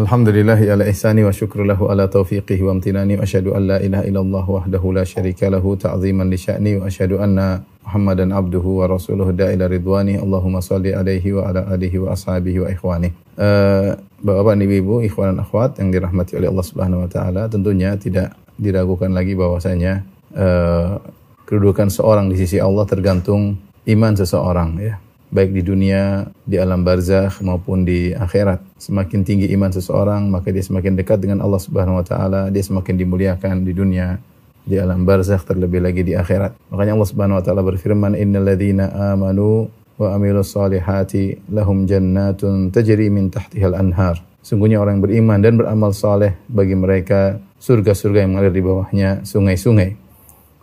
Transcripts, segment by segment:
Alhamdulillahi ala ihsani wa syukru ala taufiqihi wa amtinani wa asyhadu an la ilaha illallah wahdahu la syarika lahu ta'ziman li sya'ni wa asyhadu anna Muhammadan abduhu wa rasuluhu da'ila ridwani. Allahumma salli alaihi wa ala alihi wa ashabihi wa ikhwani. Uh, Bapak-bapak ibu-ibu ikhwan dan akhwat yang dirahmati oleh Allah Subhanahu wa taala tentunya tidak diragukan lagi bahwasanya uh, kedudukan seorang di sisi Allah tergantung iman seseorang ya baik di dunia, di alam barzakh maupun di akhirat. Semakin tinggi iman seseorang, maka dia semakin dekat dengan Allah Subhanahu wa taala, dia semakin dimuliakan di dunia, di alam barzakh terlebih lagi di akhirat. Makanya Allah Subhanahu wa taala berfirman, "Innal ladzina amanu wa amilus solihati lahum jannatun tajri min tahtihal anhar." Sungguhnya orang yang beriman dan beramal saleh bagi mereka surga-surga yang mengalir di bawahnya sungai-sungai.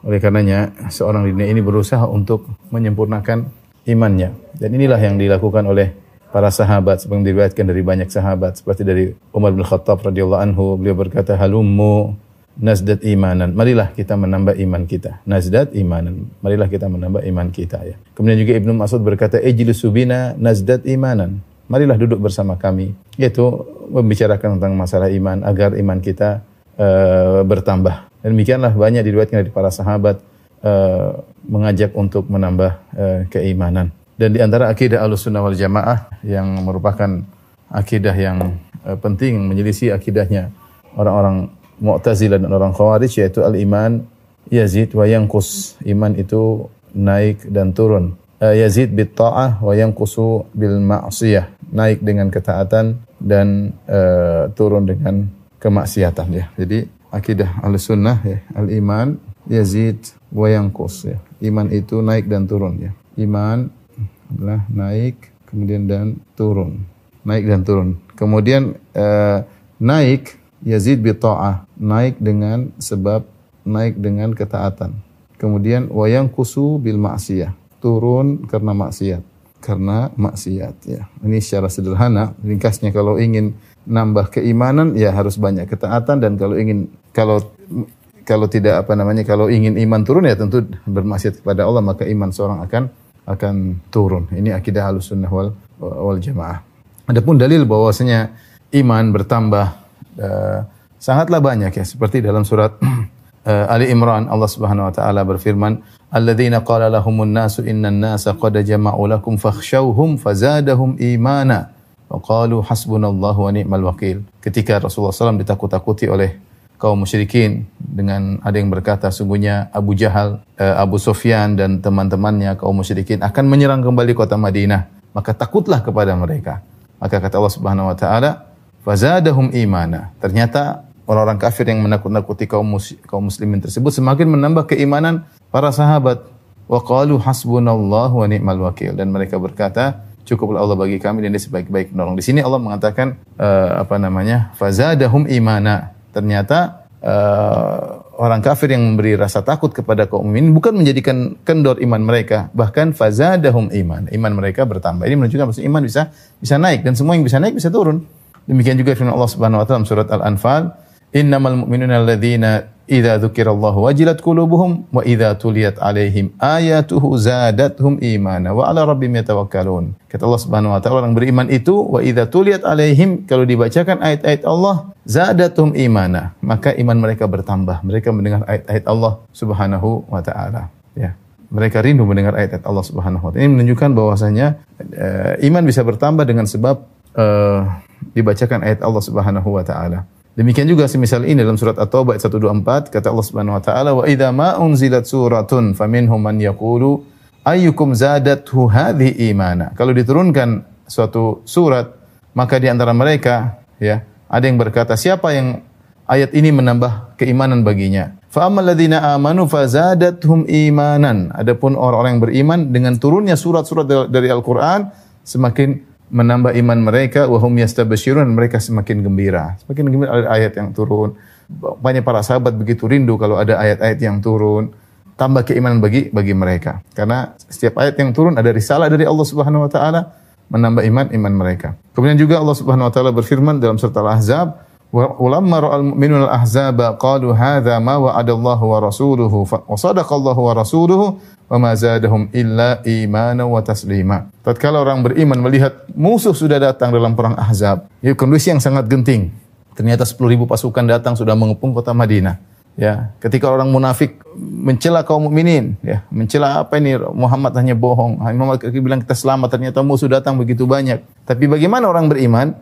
Oleh karenanya, seorang di dunia ini berusaha untuk menyempurnakan imannya. Dan inilah yang dilakukan oleh para sahabat seperti diriwayatkan dari banyak sahabat seperti dari Umar bin Khattab radhiyallahu anhu. Beliau berkata halummu nazdat imanan. Marilah kita menambah iman kita. Nazdat imanan. Marilah kita menambah iman kita ya. Kemudian juga Ibnu Mas'ud berkata ijlisu bina nazdat imanan. Marilah duduk bersama kami yaitu membicarakan tentang masalah iman agar iman kita uh, bertambah. Dan demikianlah banyak diriwayatkan dari para sahabat uh, mengajak untuk menambah uh, keimanan. Dan di antara akidah Ahlussunnah wal Jamaah yang merupakan akidah yang uh, penting menyelisih akidahnya orang-orang Mu'tazilah dan orang Khawarij yaitu al-iman yazid wa yanqus. Iman itu naik dan turun. Yazid bit ta'ah wa yanqusu bil ma'siyah. Naik dengan ketaatan dan uh, turun dengan kemaksiatan ya. Jadi akidah Ahlussunnah ya, al-iman yazid wa yanqus ya. Iman itu naik dan turun ya. Iman adalah naik kemudian dan turun. Naik dan turun. Kemudian uh, naik yazid bi ta'ah, naik dengan sebab naik dengan ketaatan. Kemudian wa yanqusu bil ma'siyah, turun karena maksiat. Karena maksiat ya. Ini secara sederhana, ringkasnya kalau ingin nambah keimanan ya harus banyak ketaatan dan kalau ingin kalau kalau tidak apa namanya kalau ingin iman turun ya tentu bermaksiat kepada Allah maka iman seorang akan akan turun. Ini akidah Ahlussunnah wal wal Jamaah. Adapun dalil bahwasanya iman bertambah uh, sangatlah banyak ya seperti dalam surat uh, Ali Imran Allah Subhanahu wa taala berfirman alladzina qala lahumun nasu innan nasa qad jama'u lakum fakhshawhum fazadahum imana wa qalu hasbunallahu wa ni'mal wakil ketika Rasulullah SAW ditakut-takuti oleh kaum musyrikin dengan ada yang berkata sungguhnya Abu Jahal, eh, Abu Sufyan dan teman-temannya kaum musyrikin akan menyerang kembali kota Madinah. Maka takutlah kepada mereka. Maka kata Allah Subhanahu wa taala, "Fazadahum imana." Ternyata orang-orang kafir yang menakut-nakuti kaum kaum muslimin tersebut semakin menambah keimanan para sahabat. Wa qalu hasbunallahu wa ni'mal wakil dan mereka berkata, cukuplah Allah bagi kami dan dia sebaik-baik penolong. Di sini Allah mengatakan uh, apa namanya? Fazadahum imana ternyata uh, orang kafir yang memberi rasa takut kepada kaum mukminin bukan menjadikan kendor iman mereka, bahkan fazadahum iman. Iman mereka bertambah. Ini menunjukkan bahwa iman bisa bisa naik dan semua yang bisa naik bisa turun. Demikian juga firman Allah Subhanahu wa taala surat Al-Anfal, "Innamal mu'minuna alladzina idza dzukirallahu wajilat qulubuhum wa idza tuliyat alaihim ayatuhu zadatuhum imana wa ala rabbihim yatawakkalun. Kata Allah Subhanahu wa taala orang beriman itu wa idza tuliyat alaihim kalau dibacakan ayat-ayat Allah zadatuhum imana, maka iman mereka bertambah. Mereka mendengar ayat-ayat Allah Subhanahu wa taala. Ya. Mereka rindu mendengar ayat-ayat Allah Subhanahu wa taala. Ini menunjukkan bahwasanya uh, iman bisa bertambah dengan sebab uh, dibacakan ayat Allah Subhanahu wa taala. Demikian juga semisal ini dalam surat At-Taubah ayat 124 kata Allah Subhanahu wa taala wa idza ma unzilat suratun faminhum man yaqulu ayyukum zadathu hadhi imana. Kalau diturunkan suatu surat maka di antara mereka ya ada yang berkata siapa yang ayat ini menambah keimanan baginya. Fa ammal ladzina amanu fazadathum imanan. Adapun orang-orang yang beriman dengan turunnya surat-surat dari Al-Qur'an semakin menambah iman mereka wahum yastabsyirun mereka semakin gembira. Semakin gembira ada ayat yang turun. Banyak para sahabat begitu rindu kalau ada ayat-ayat yang turun. Tambah keimanan bagi bagi mereka. Karena setiap ayat yang turun ada risalah dari Allah Subhanahu wa taala menambah iman iman mereka. Kemudian juga Allah Subhanahu wa taala berfirman dalam surat Al-Ahzab, Walamma ra'al mu'minun al-ahzaba qalu hadza ma wa'adallahu wa rasuluhu wa sadaqallahu wa rasuluhu wa ma zadahum illa imana wa taslima. Tatkala orang beriman melihat musuh sudah datang dalam perang Ahzab, ya kondisi yang sangat genting. Ternyata 10 ribu pasukan datang sudah mengepung kota Madinah. Ya, ketika orang munafik mencela kaum mukminin, ya, mencela apa ini Muhammad hanya bohong. Muhammad bilang kita selamat, ternyata musuh datang begitu banyak. Tapi bagaimana orang beriman?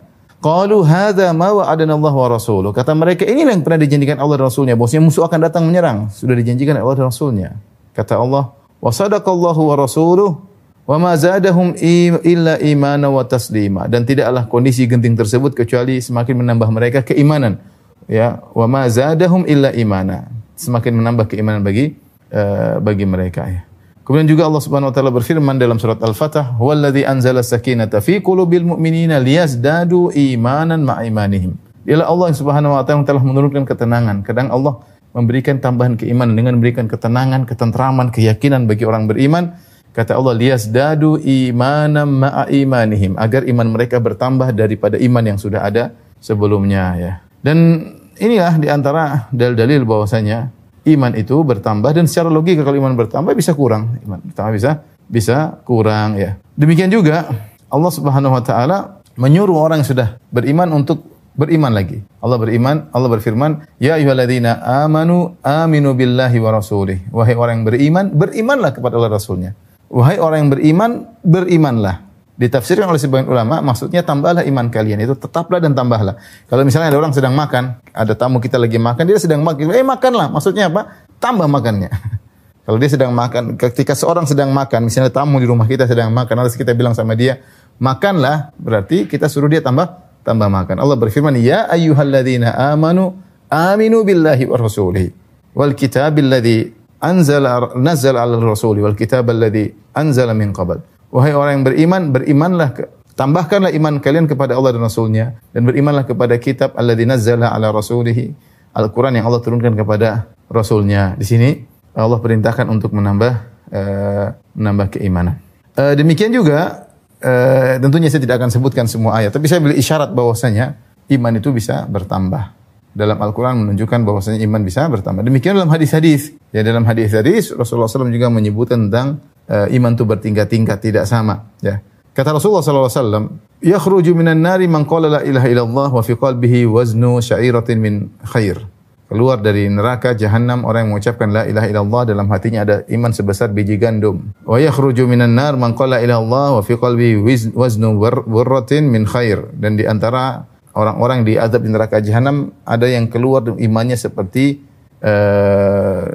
Qalu hadza ma wa'adana Allah wa rasuluh. Kata mereka ini yang pernah dijanjikan Allah dan Rasulnya. Bosnya musuh akan datang menyerang. Sudah dijanjikan Allah dan Rasulnya. Kata Allah, wa sadaqallahu wa rasuluh wa ma zadahum illa imana wa taslima. Dan tidaklah kondisi genting tersebut kecuali semakin menambah mereka keimanan. Ya, wa ma zadahum illa imana. Semakin menambah keimanan bagi uh, bagi mereka ya. Kemudian juga Allah Subhanahu wa taala berfirman dalam surat Al-Fatah, "Huwallazi anzala sakinata fi qulubil mu'minina liyazdadu imanan ma'imanihim." Dialah Allah yang Subhanahu wa taala telah menurunkan ketenangan. Kadang Allah memberikan tambahan keimanan dengan memberikan ketenangan, ketentraman, keyakinan bagi orang beriman. Kata Allah, "Liyazdadu imanan ma'imanihim." Agar iman mereka bertambah daripada iman yang sudah ada sebelumnya ya. Dan inilah di antara dalil-dalil bahwasanya iman itu bertambah dan secara logika kalau iman bertambah bisa kurang. Iman bertambah bisa bisa kurang ya. Demikian juga Allah Subhanahu wa taala menyuruh orang yang sudah beriman untuk beriman lagi. Allah beriman, Allah berfirman, "Ya ayyuhalladzina amanu aminu billahi wa rasulih." Wahai orang yang beriman, berimanlah kepada Allah Rasulnya. Wahai orang yang beriman, berimanlah. Ditafsirkan oleh sebagian ulama, maksudnya tambahlah iman kalian. Itu tetaplah dan tambahlah. Kalau misalnya ada orang sedang makan, ada tamu kita lagi makan, dia sedang makan. Eh makanlah. Maksudnya apa? Tambah makannya. Kalau dia sedang makan, ketika seorang sedang makan, misalnya tamu di rumah kita sedang makan, harus kita bilang sama dia, makanlah, berarti kita suruh dia tambah tambah makan. Allah berfirman, Ya ayyuhalladzina amanu aminu billahi wa rasulihi wal kitabil ladzi anzala nazzala ala rasuli wal ladzi anzala min qabl. Wahai orang yang beriman, berimanlah ke, tambahkanlah iman kalian kepada Allah dan Rasulnya dan berimanlah kepada kitab alladzi nazzala ala rasulihi Al-Quran yang Allah turunkan kepada Rasulnya. Di sini Allah perintahkan untuk menambah uh, menambah keimanan. Uh, demikian juga uh, tentunya saya tidak akan sebutkan semua ayat, tapi saya beri isyarat bahwasanya iman itu bisa bertambah. Dalam Al-Quran menunjukkan bahwasanya iman bisa bertambah. Demikian dalam hadis-hadis. Ya dalam hadis-hadis Rasulullah SAW juga menyebutkan tentang uh, iman itu bertingkat-tingkat tidak sama ya. Kata Rasulullah sallallahu alaihi wasallam yakhruju minan nari man qala la ilaha illallah wa fi qalbihi waznu sya'iratin min khair. Keluar dari neraka jahanam orang yang mengucapkan la ilaha illallah dalam hatinya ada iman sebesar biji gandum. Wa yakhruju minan nar man qala wa fi qalbihi waznu burratin min khair. Dan di antara orang-orang di azab di neraka jahanam ada yang keluar imannya seperti uh,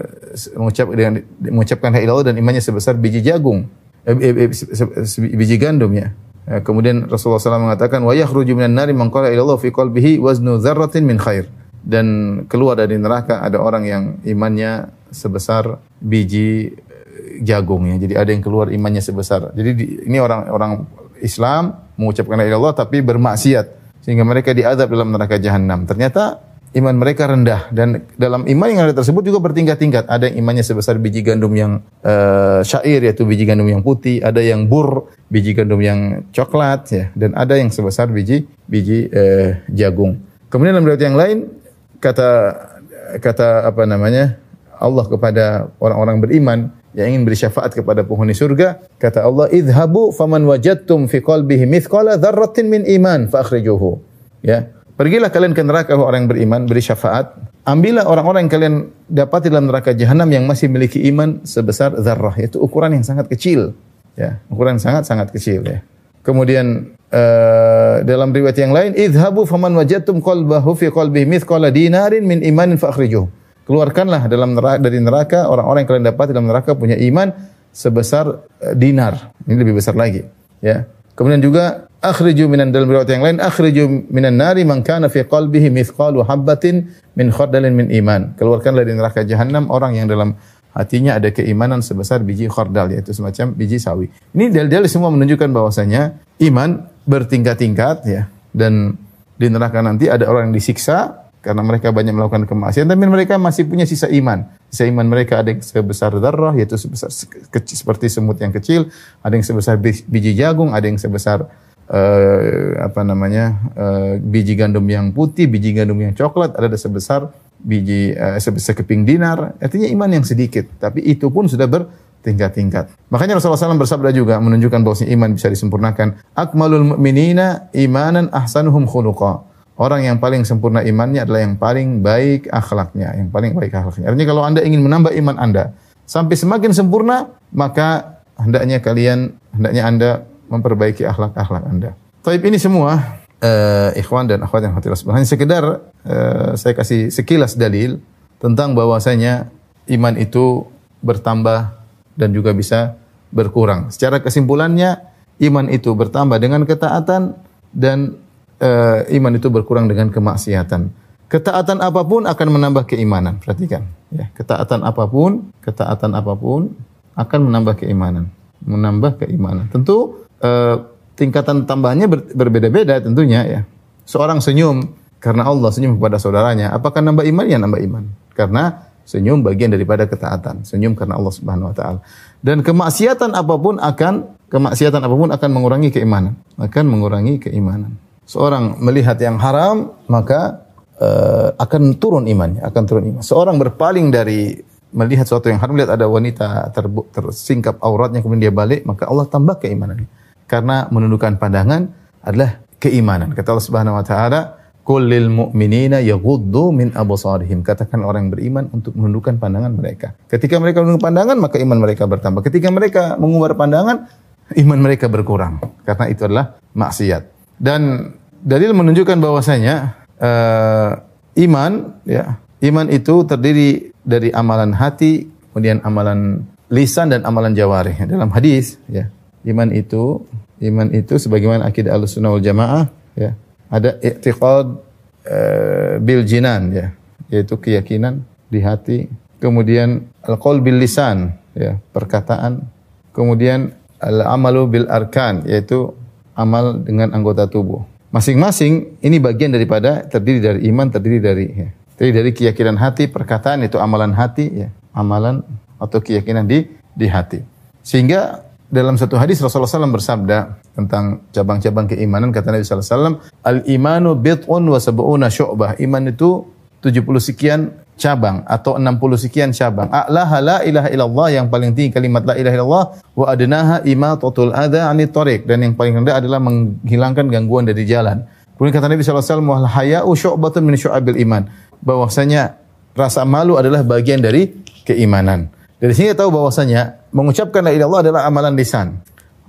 mengucap dengan mengucapkan la ilaha dan imannya sebesar biji jagung, eh, eh, eh, biji gandum ya. Eh, kemudian Rasulullah SAW mengatakan wa yakhruju minan nari man qala ilallah fi qalbihi waznu dzarratin min khair. Dan keluar dari neraka ada orang yang imannya sebesar biji jagung ya. Jadi ada yang keluar imannya sebesar. Jadi di, ini orang-orang Islam mengucapkan la ilaha tapi bermaksiat sehingga mereka diadab dalam neraka jahanam. Ternyata iman mereka rendah dan dalam iman yang ada tersebut juga bertingkat-tingkat. Ada yang imannya sebesar biji gandum yang uh, syair yaitu biji gandum yang putih, ada yang bur, biji gandum yang coklat ya dan ada yang sebesar biji biji uh, jagung. Kemudian dalam riwayat yang lain kata kata apa namanya? Allah kepada orang-orang beriman yang ingin beri syafaat kepada penghuni surga, kata Allah, "Idhabu faman wajadtum fi qalbihi mithqala dzarratin min iman fa akhrijuhu." Ya, Pergilah kalian ke neraka orang yang beriman, beri syafaat. Ambillah orang-orang yang kalian dapat dalam neraka jahanam yang masih memiliki iman sebesar zarrah. Itu ukuran yang sangat kecil. Ya, ukuran sangat-sangat kecil ya. Kemudian uh, dalam riwayat yang lain, idhabu faman wajadtum qalbahu fi qalbihi mithqala dinarin min imanin fa. Keluarkanlah dalam neraka, dari neraka orang-orang yang kalian dapat dalam neraka punya iman sebesar uh, dinar. Ini lebih besar lagi, ya. Kemudian juga akhriju minan dalam riwayat yang lain akhriju minan nari man kana fi qalbihi mithqalu habatin min khardalin min iman. Keluarkanlah dari neraka jahanam orang yang dalam hatinya ada keimanan sebesar biji khardal yaitu semacam biji sawi. Ini dalil-dalil semua menunjukkan bahwasanya iman bertingkat-tingkat ya dan di neraka nanti ada orang yang disiksa karena mereka banyak melakukan kemaksiatan tapi mereka masih punya sisa iman. Sisa iman mereka ada yang sebesar darah yaitu sebesar kecil, seperti semut yang kecil, ada yang sebesar biji jagung, ada yang sebesar uh, apa namanya uh, biji gandum yang putih, biji gandum yang coklat ada sebesar biji uh, sebesar keping dinar. Artinya iman yang sedikit, tapi itu pun sudah bertingkat-tingkat. Makanya Rasulullah SAW bersabda juga menunjukkan bahwa iman bisa disempurnakan. Akmalul mu'minina imanan ahsanuhum khuluqa. Orang yang paling sempurna imannya adalah yang paling baik akhlaknya, yang paling baik akhlaknya. Artinya kalau Anda ingin menambah iman Anda sampai semakin sempurna, maka hendaknya kalian hendaknya Anda memperbaiki akhlak-akhlak Anda. Tapi ini semua uh, ikhwan dan akhwat yang hati hanya sekedar uh, saya kasih sekilas dalil tentang bahwasanya iman itu bertambah dan juga bisa berkurang. Secara kesimpulannya iman itu bertambah dengan ketaatan dan uh, iman itu berkurang dengan kemaksiatan. Ketaatan apa pun akan menambah keimanan. Perhatikan, ya. Ketaatan apa pun, ketaatan apa pun akan menambah keimanan, menambah keimanan. Tentu uh, tingkatan tambahannya ber, berbeda-beda tentunya ya. Seorang senyum karena Allah senyum kepada saudaranya, apakah nambah iman? Ya nambah iman. Karena senyum bagian daripada ketaatan. Senyum karena Allah Subhanahu wa taala. Dan kemaksiatan apa pun akan kemaksiatan apa pun akan mengurangi keimanan, akan mengurangi keimanan. Seorang melihat yang haram, maka uh, akan turun imannya, akan turun iman. Seorang berpaling dari melihat sesuatu yang haram, melihat ada wanita tersingkap auratnya kemudian dia balik, maka Allah tambah keimanannya karena menundukkan pandangan adalah keimanan. Kata Allah Subhanahu wa taala, "Kullil mu'minina yaghuddu min absarihim." Katakan orang yang beriman untuk menundukkan pandangan mereka. Ketika mereka menundukkan pandangan, maka iman mereka bertambah. Ketika mereka mengumbar pandangan, iman mereka berkurang karena itu adalah maksiat. Dan dalil menunjukkan bahwasanya uh, iman ya, iman itu terdiri dari amalan hati, kemudian amalan lisan dan amalan jawarih. Dalam hadis ya, Iman itu iman itu sebagaimana akidah Ahlussunnah wal Jamaah ya. Ada i'tiqad uh, bil jinan ya, yaitu keyakinan di hati. Kemudian al-qaul bil lisan ya, perkataan. Kemudian al-amalu bil arkan yaitu amal dengan anggota tubuh. Masing-masing ini bagian daripada terdiri dari iman, terdiri dari ya, terdiri dari keyakinan hati, perkataan itu amalan hati ya, amalan atau keyakinan di di hati. Sehingga dalam satu hadis Rasulullah SAW bersabda tentang cabang-cabang keimanan kata Nabi SAW al imanu bit'un wa sab'una syu'bah. Iman itu 70 sekian cabang atau 60 sekian cabang. A'laha la ilaha illallah yang paling tinggi kalimat la ilaha illallah wa adnaha imatatul adha anit tariq. Dan yang paling rendah adalah menghilangkan gangguan dari jalan. Kemudian kata Nabi SAW wal haya'u syu'batun min syu'abil iman. Bahwasanya rasa malu adalah bagian dari keimanan dari sini tahu bahwasanya mengucapkan la ilaha adalah amalan lisan.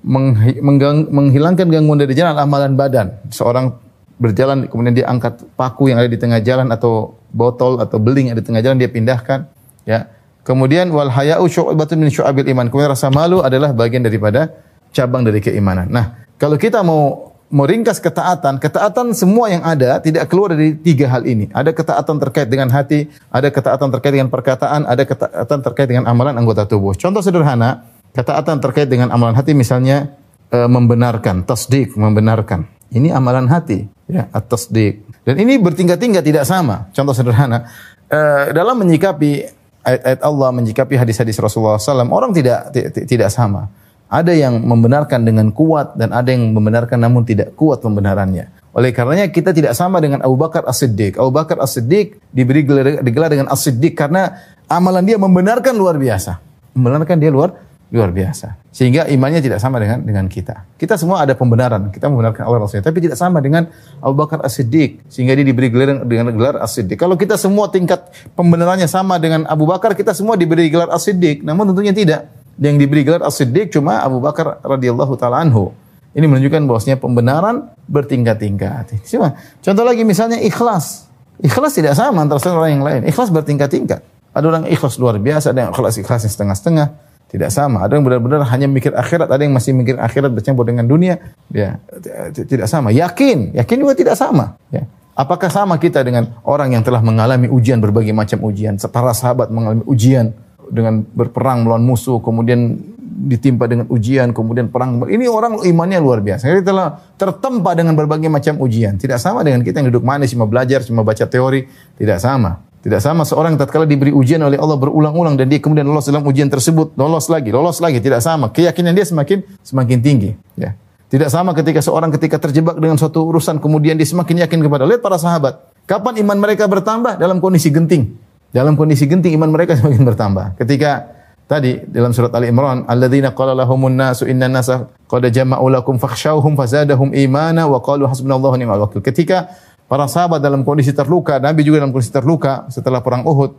menghilangkan gangguan dari jalan amalan badan. Seorang berjalan kemudian dia angkat paku yang ada di tengah jalan atau botol atau beling yang ada di tengah jalan dia pindahkan ya. Kemudian wal haya'u syu'batun min syu'abil iman. Kemudian rasa malu adalah bagian daripada cabang dari keimanan. Nah, kalau kita mau meringkas ketaatan, ketaatan semua yang ada tidak keluar dari tiga hal ini. Ada ketaatan terkait dengan hati, ada ketaatan terkait dengan perkataan, ada ketaatan terkait dengan amalan anggota tubuh. Contoh sederhana, ketaatan terkait dengan amalan hati misalnya e, membenarkan, tasdik, membenarkan. Ini amalan hati, ya, tasdik. Dan ini bertingkat-tingkat tidak sama. Contoh sederhana, e, dalam menyikapi ayat-ayat Allah, menyikapi hadis-hadis Rasulullah SAW, orang tidak tidak sama. Ada yang membenarkan dengan kuat dan ada yang membenarkan namun tidak kuat pembenarannya. Oleh karenanya kita tidak sama dengan Abu Bakar As-Siddiq. Abu Bakar As-Siddiq diberi gelar, dengan As-Siddiq karena amalan dia membenarkan luar biasa. Membenarkan dia luar luar biasa. Sehingga imannya tidak sama dengan dengan kita. Kita semua ada pembenaran. Kita membenarkan Allah Rasulnya. Tapi tidak sama dengan Abu Bakar As-Siddiq. Sehingga dia diberi gelar dengan gelar As-Siddiq. Kalau kita semua tingkat pembenarannya sama dengan Abu Bakar, kita semua diberi gelar As-Siddiq. Namun tentunya tidak yang diberi gelar As-Siddiq cuma Abu Bakar radhiyallahu taala. Ini menunjukkan bahwasanya pembenaran bertingkat-tingkat. Cuma contoh lagi misalnya ikhlas. Ikhlas tidak sama antara orang yang lain. Ikhlas bertingkat-tingkat. Ada orang ikhlas luar biasa, ada yang ikhlas ikhlas setengah-setengah. Tidak sama. Ada yang benar-benar hanya mikir akhirat, ada yang masih mikir akhirat bercampur dengan dunia. Ya, tidak sama. Yakin, yakin juga tidak sama. Ya. Apakah sama kita dengan orang yang telah mengalami ujian berbagai macam ujian? Para sahabat mengalami ujian dengan berperang melawan musuh, kemudian ditimpa dengan ujian, kemudian perang. Ini orang imannya luar biasa. Jadi telah tertempa dengan berbagai macam ujian. Tidak sama dengan kita yang duduk manis cuma belajar, cuma baca teori. Tidak sama. Tidak sama seorang tatkala diberi ujian oleh Allah berulang-ulang dan dia kemudian lolos dalam ujian tersebut, lolos lagi, lolos lagi, tidak sama. Keyakinan dia semakin semakin tinggi, ya. Tidak sama ketika seorang ketika terjebak dengan suatu urusan kemudian dia semakin yakin kepada lihat para sahabat. Kapan iman mereka bertambah dalam kondisi genting? Dalam kondisi genting iman mereka semakin bertambah. Ketika tadi dalam surat Ali Imran, alladzina qala lahumun nasu inna nasa qad jama'u lakum fakhshawhum fazadahum imana wa qalu hasbunallahu ni'mal wakil. Ketika para sahabat dalam kondisi terluka, Nabi juga dalam kondisi terluka setelah perang Uhud,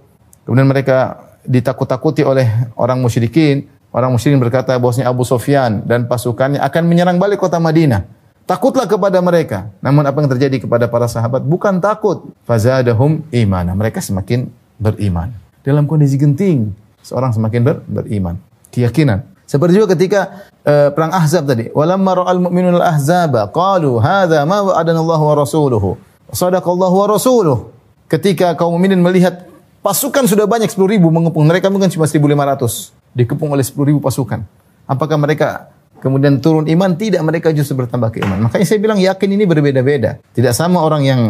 kemudian mereka ditakut-takuti oleh orang musyrikin, Orang musyrikin berkata bahwasanya Abu Sufyan dan pasukannya akan menyerang balik kota Madinah. Takutlah kepada mereka. Namun apa yang terjadi kepada para sahabat bukan takut. Fazadahum imana. Mereka semakin beriman. Dalam kondisi genting, seorang semakin ber, beriman. Keyakinan. Seperti juga ketika uh, perang Ahzab tadi. Walamma ra'al mu'minun al-ahzaba qalu hadza ma wa'adana Allah wa rasuluhu. Sadaqallahu wa rasuluh. Ketika kaum mukminin melihat pasukan sudah banyak 10 ribu mengepung mereka mungkin cuma 1500 dikepung oleh 10 ribu pasukan. Apakah mereka kemudian turun iman? Tidak, mereka justru bertambah keiman. Makanya saya bilang yakin ini berbeda-beda. Tidak sama orang yang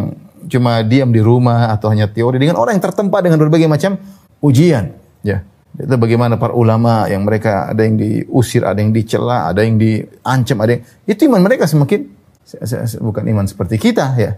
cuma diam di rumah atau hanya teori dengan orang yang tertempa dengan berbagai macam ujian. Ya. Itu bagaimana para ulama yang mereka ada yang diusir, ada yang dicela, ada yang diancam, ada yang itu iman mereka semakin bukan iman seperti kita ya.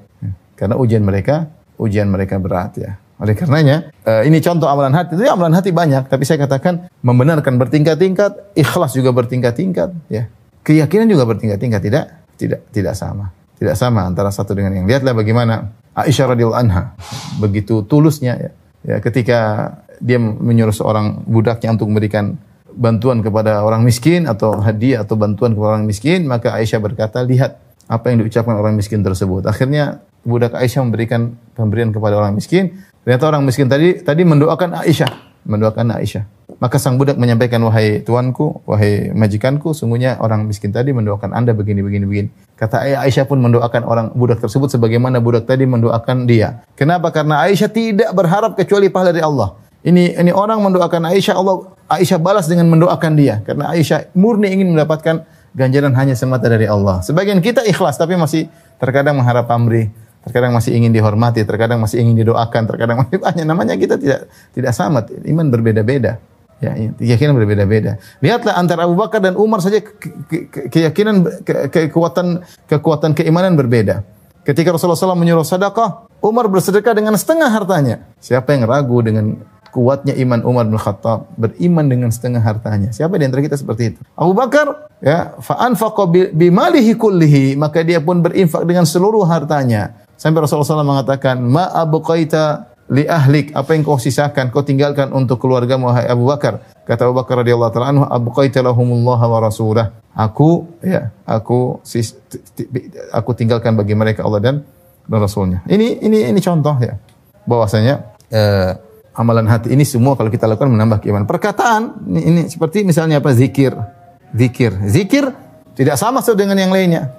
Karena ujian mereka ujian mereka berat ya. Oleh karenanya, uh, ini contoh amalan hati. Itu amalan hati banyak, tapi saya katakan membenarkan bertingkat-tingkat, ikhlas juga bertingkat-tingkat, ya. Keyakinan juga bertingkat-tingkat, tidak tidak tidak sama. Tidak sama antara satu dengan yang. Lihatlah bagaimana Aisyah radhiyallahu anha begitu tulusnya ya. ya ketika dia menyuruh seorang budaknya untuk memberikan bantuan kepada orang miskin atau hadiah atau bantuan kepada orang miskin, maka Aisyah berkata, "Lihat apa yang diucapkan orang miskin tersebut." Akhirnya budak Aisyah memberikan pemberian kepada orang miskin, Ternyata orang miskin tadi tadi mendoakan Aisyah, mendoakan Aisyah. Maka sang budak menyampaikan, wahai tuanku, wahai majikanku, sungguhnya orang miskin tadi mendoakan anda begini, begini, begini. Kata Aisyah pun mendoakan orang budak tersebut sebagaimana budak tadi mendoakan dia. Kenapa? Karena Aisyah tidak berharap kecuali pahala dari Allah. Ini ini orang mendoakan Aisyah, Allah Aisyah balas dengan mendoakan dia. Karena Aisyah murni ingin mendapatkan ganjaran hanya semata dari Allah. Sebagian kita ikhlas tapi masih terkadang mengharap pamrih terkadang masih ingin dihormati, terkadang masih ingin didoakan, terkadang masih banyak. Namanya kita tidak tidak sama, iman berbeda-beda. Ya, keyakinan berbeda-beda. Lihatlah antara Abu Bakar dan Umar saja ke, ke, keyakinan ke, kekuatan kekuatan keimanan berbeda. Ketika Rasulullah SAW menyuruh sedekah, Umar bersedekah dengan setengah hartanya. Siapa yang ragu dengan kuatnya iman Umar bin Khattab beriman dengan setengah hartanya. Siapa di antara kita seperti itu? Abu Bakar ya fa anfaqa bi malihi kullihi maka dia pun berinfak dengan seluruh hartanya. Sampai Rasulullah SAW mengatakan, Ma abqaita li ahlik, apa yang kau sisakan, kau tinggalkan untuk keluarga wahai Abu Bakar. Kata Abu Bakar radhiyallahu taala anhu, abqaita lahumullah wa rasulah. Aku ya, aku sis, aku tinggalkan bagi mereka Allah dan dan Rasulnya. Ini ini ini contoh ya. Bahwasanya eh, amalan hati ini semua kalau kita lakukan menambah keimanan. Perkataan ini, ini seperti misalnya apa zikir. Zikir. Zikir tidak sama dengan yang lainnya.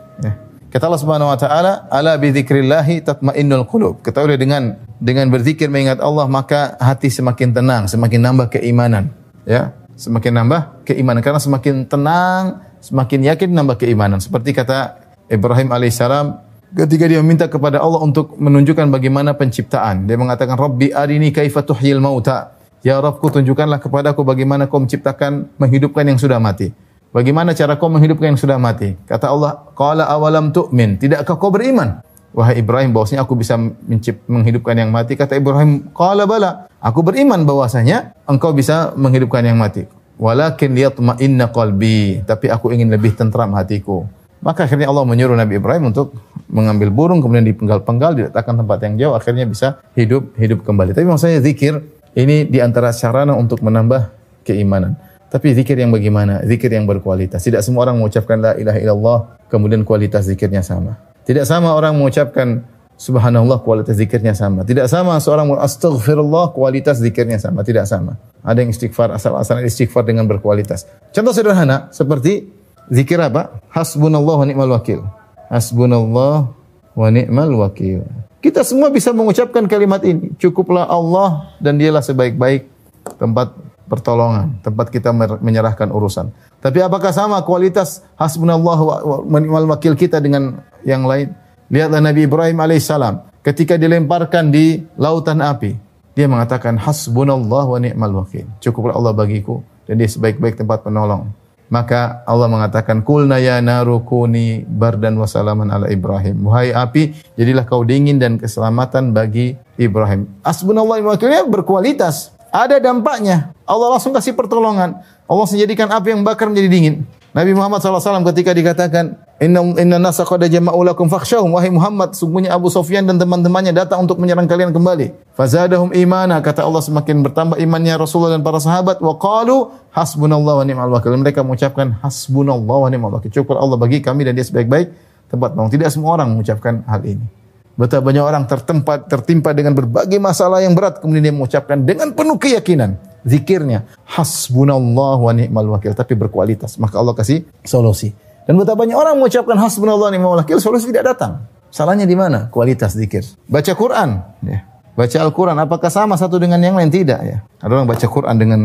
Kata Allah Subhanahu wa taala, "Ala bi dzikrillah tatmainnul qulub." Ketahui dengan dengan berzikir mengingat Allah maka hati semakin tenang, semakin nambah keimanan, ya. Semakin nambah keimanan karena semakin tenang, semakin yakin nambah keimanan. Seperti kata Ibrahim alaihissalam ketika dia meminta kepada Allah untuk menunjukkan bagaimana penciptaan. Dia mengatakan, "Rabbi arini kaifa tuhyil mauta." Ya Rabbku tunjukkanlah kepadaku bagaimana kau menciptakan menghidupkan yang sudah mati. Bagaimana cara kau menghidupkan yang sudah mati? Kata Allah, "Qala awalam tu'min?" Tidakkah kau beriman? Wahai Ibrahim, bahwasanya aku bisa mencipt, menghidupkan yang mati. Kata Ibrahim, "Qala bala." Aku beriman bahwasanya engkau bisa menghidupkan yang mati. Walakin liyatma'inna qalbi, tapi aku ingin lebih tentram hatiku. Maka akhirnya Allah menyuruh Nabi Ibrahim untuk mengambil burung kemudian dipenggal-penggal diletakkan tempat yang jauh akhirnya bisa hidup hidup kembali. Tapi maksudnya zikir ini di antara sarana untuk menambah keimanan. Tapi zikir yang bagaimana? Zikir yang berkualitas. Tidak semua orang mengucapkan la ilaha illallah kemudian kualitas zikirnya sama. Tidak sama orang mengucapkan subhanallah kualitas zikirnya sama. Tidak sama seorang astaghfirullah kualitas zikirnya sama. Tidak sama. Ada yang istighfar asal-asalan istighfar dengan berkualitas. Contoh sederhana seperti zikir apa? Hasbunallah wa ni'mal wakil. Hasbunallah wa ni'mal wakil. Kita semua bisa mengucapkan kalimat ini. Cukuplah Allah dan dialah sebaik-baik tempat pertolongan, tempat kita menyerahkan urusan. Tapi apakah sama kualitas hasbunallah wa wakil kita dengan yang lain? Lihatlah Nabi Ibrahim alaihissalam ketika dilemparkan di lautan api, dia mengatakan hasbunallah wa ni'mal wakil. Cukuplah Allah bagiku dan dia sebaik-baik tempat penolong. Maka Allah mengatakan, Kulna ya narukuni bardan wasalaman ala Ibrahim. Wahai api, jadilah kau dingin dan keselamatan bagi Ibrahim. Asbunallah wakilnya berkualitas. Ada dampaknya. Allah langsung kasih pertolongan. Allah menjadikan api yang bakar menjadi dingin. Nabi Muhammad SAW ketika dikatakan Inna inna nasa qad jama'u lakum fakhshawhum wahai Muhammad sungguhnya Abu Sufyan dan teman-temannya datang untuk menyerang kalian kembali. Fazadahum imana kata Allah semakin bertambah imannya Rasulullah dan para sahabat wa qalu hasbunallahu wa ni'mal wakil. Mereka mengucapkan hasbunallahu wa ni'mal wakil. Cukup Allah bagi kami dan dia sebaik-baik tempat bangun. Tidak semua orang mengucapkan hal ini. Betapa banyak orang tertempat tertimpa dengan berbagai masalah yang berat. Kemudian dia mengucapkan dengan penuh keyakinan zikirnya hasbunallah wa ni'mal wakil tapi berkualitas. Maka Allah kasih solusi. Dan betapa banyak orang mengucapkan hasbunallah wa ni'mal wakil solusi tidak datang. Salahnya di mana? Kualitas zikir. Baca Quran ya. Baca Al-Quran apakah sama satu dengan yang lain? Tidak ya. Ada orang baca Quran dengan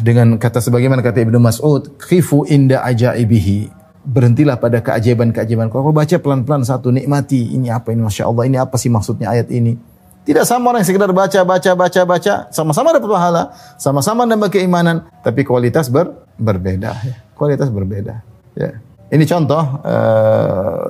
dengan kata sebagaimana kata Ibnu Mas'ud khifu inda ajaibihi berhentilah pada keajaiban-keajaiban. Kalau baca pelan-pelan satu, nikmati. Ini apa ini? Masya Allah, ini apa sih maksudnya ayat ini? Tidak sama orang yang sekedar baca, baca, baca, baca. Sama-sama dapat pahala. Sama-sama nambah keimanan. Tapi kualitas ber, berbeda. Ya. Kualitas berbeda. Ya. Ini contoh uh,